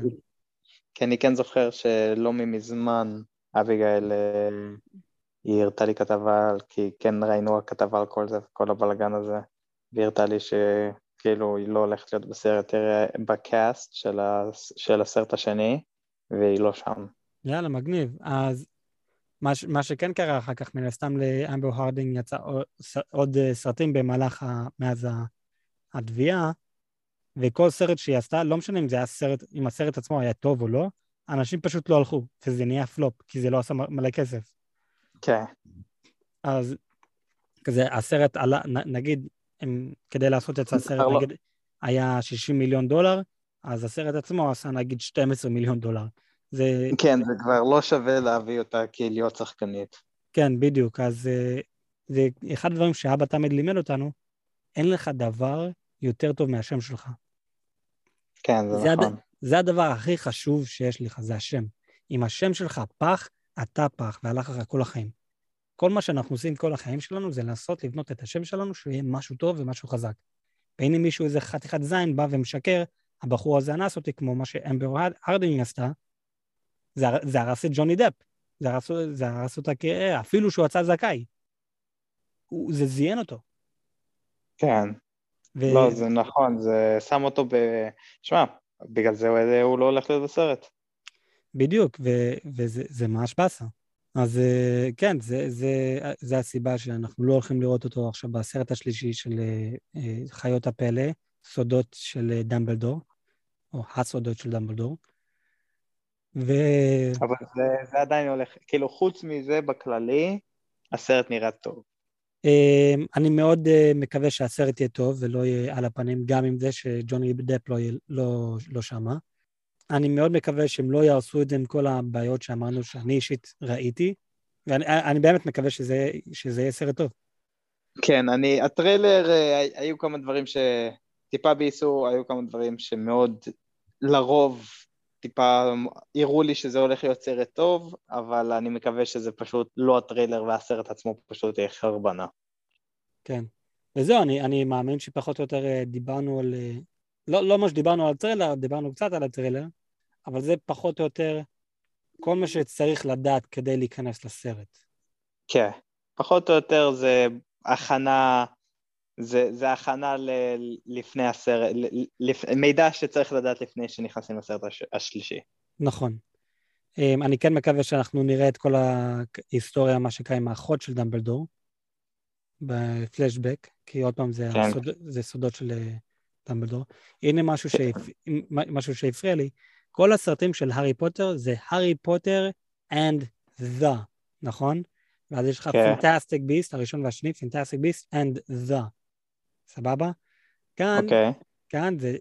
כי אני כן זוכר שלא מזמן אביגיל, אה, היא הראתה לי כתבה, כי כן ראינו כתבה על כל זה, כל הבלאגן הזה, והיא הראתה לי שכאילו היא לא הולכת להיות בסרט, אה, בקאסט של, ה, של הסרט השני, והיא לא שם. יאללה, מגניב. אז מה, ש- מה שכן קרה אחר כך, מן הסתם לאמבר הרדינג יצא עוד, עוד אה, סרטים במהלך, ה, מאז התביעה, וכל סרט שהיא עשתה, לא משנה אם זה היה סרט, אם הסרט עצמו היה טוב או לא, אנשים פשוט לא הלכו, וזה נהיה פלופ, כי זה לא עשה מלא כסף. כן, אז כזה, הסרט עלה, נ, נגיד, הם, כדי לעשות את הסרט, לא. נגיד, היה 60 מיליון דולר, אז הסרט עצמו עשה נגיד 12 מיליון דולר. זה, כן, זה כבר לא שווה להביא אותה כלהיות שחקנית. כן, בדיוק. אז אה, זה אחד הדברים שאבא תמיד לימד אותנו, אין לך דבר יותר טוב מהשם שלך. כן, זה זה הד- נכון. זה הדבר הכי חשוב שיש לך, זה השם. אם השם שלך פח, אתה פח, והלך לך כל החיים. כל מה שאנחנו עושים כל החיים שלנו זה לנסות לבנות את השם שלנו, שהוא יהיה משהו טוב ומשהו חזק. והנה מישהו, איזה חתיכת זין, בא ומשקר, הבחור הזה אנס אותי, כמו מה שאמבר הרדינג עשתה, זה, זה הרס את ג'וני דפ. זה הרס, זה הרס אותה כ... אפילו שהוא יצא זכאי. הוא, זה זיין אותו. כן, ו... לא, זה נכון, זה שם אותו ב... שמע, בגלל זה הוא- הוא לא הולך להיות בסרט. בדיוק, ו- וזה זה ממש באסה. אז אה, כן, זה, זה, זה הסיבה שאנחנו לא הולכים לראות אותו עכשיו בסרט השלישי של אה, אה, חיות הפלא, סודות של דמבלדור, או הסודות של דמבלדור. ו... אבל זה, זה עדיין הולך, כאילו חוץ מזה בכללי, הסרט נראה טוב. אה, אני מאוד מקווה שהסרט יהיה טוב ולא יהיה על הפנים, גם עם זה שג'וני דפ לא, לא, לא שמה. אני מאוד מקווה שהם לא יהרסו את זה עם כל הבעיות שאמרנו שאני אישית ראיתי, ואני אני באמת מקווה שזה, שזה יהיה סרט טוב. כן, אני, הטריילר, אה, היו כמה דברים שטיפה בייסו, היו כמה דברים שמאוד, לרוב, טיפה הראו לי שזה הולך להיות סרט טוב, אבל אני מקווה שזה פשוט לא הטריילר והסרט עצמו פשוט יהיה חרבנה. כן. וזהו, אני, אני מאמין שפחות או יותר אה, דיברנו על... לא, לא מה שדיברנו על הטריילר, דיברנו קצת על הטריילר, אבל זה פחות או יותר כל מה שצריך לדעת כדי להיכנס לסרט. כן, פחות או יותר זה הכנה, זה, זה הכנה ל, לפני הסרט, ל, לפ, מידע שצריך לדעת לפני שנכנסים לסרט הש, השלישי. נכון. אה, אני כן מקווה שאנחנו נראה את כל ההיסטוריה, מה שקרה עם האחות של דמבלדור, בפלשבק, כי עוד פעם זה, כן. הסוד, זה סודות של אה, דמבלדור. הנה משהו, שהפ... משהו שהפריע לי, כל הסרטים של הארי פוטר זה הארי פוטר and the, נכון? ואז יש לך כן. Fantastic Beasts, הראשון והשני, Fantastic Beasts and the. סבבה? כאן, אוקיי, כאן זה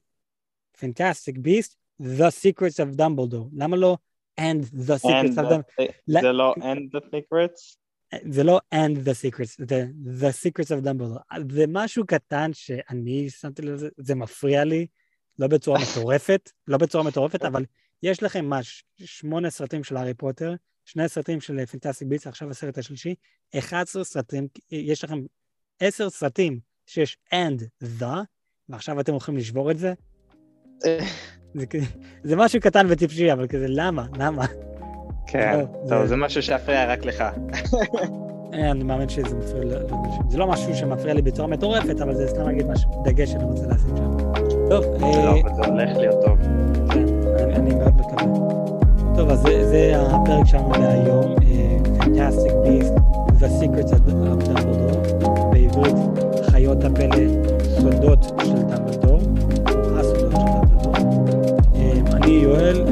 Fantastic Beasts, the secrets of Dumbledore. למה לא and the secrets And of Dumbledore? the- לא- זה לא and the secrets? זה לא and the secrets, זה the secrets of Dumbledore. זה משהו קטן שאני שמתי לזה, זה מפריע לי, לא בצורה (laughs) מטורפת, לא בצורה מטורפת, אבל יש לכם מה, שמונה סרטים של הארי פוטר, שני סרטים של פנטסטיק ביטס, עכשיו הסרט השלישי, 11 סרטים, יש לכם עשר סרטים שיש and the, ועכשיו אתם הולכים לשבור את זה? זה, כ- זה משהו קטן וטיפשי, אבל כזה, למה? למה? כן, לא, טוב, זה- משהו שיפריע רק לך. (laughs) אה, אני מאמין שזה מפריע ל- לאנשים. זה לא משהו שמפריע לי בצורה מטורפת, אבל זה סתם להגיד משהו, דגש שאני רוצה לשים שם. טוב, אה, לא, אבל זה הולך להיות טוב. כן, אני, מאוד מקווה. טוב, אז זה, הפרק שלנו להיום, Fantastic Beast, The Secrets of of Dumbledore, בעברית חיות הפלא, סודות של דמבלדור, הסודות של דמבלדור. אה, אני יואל,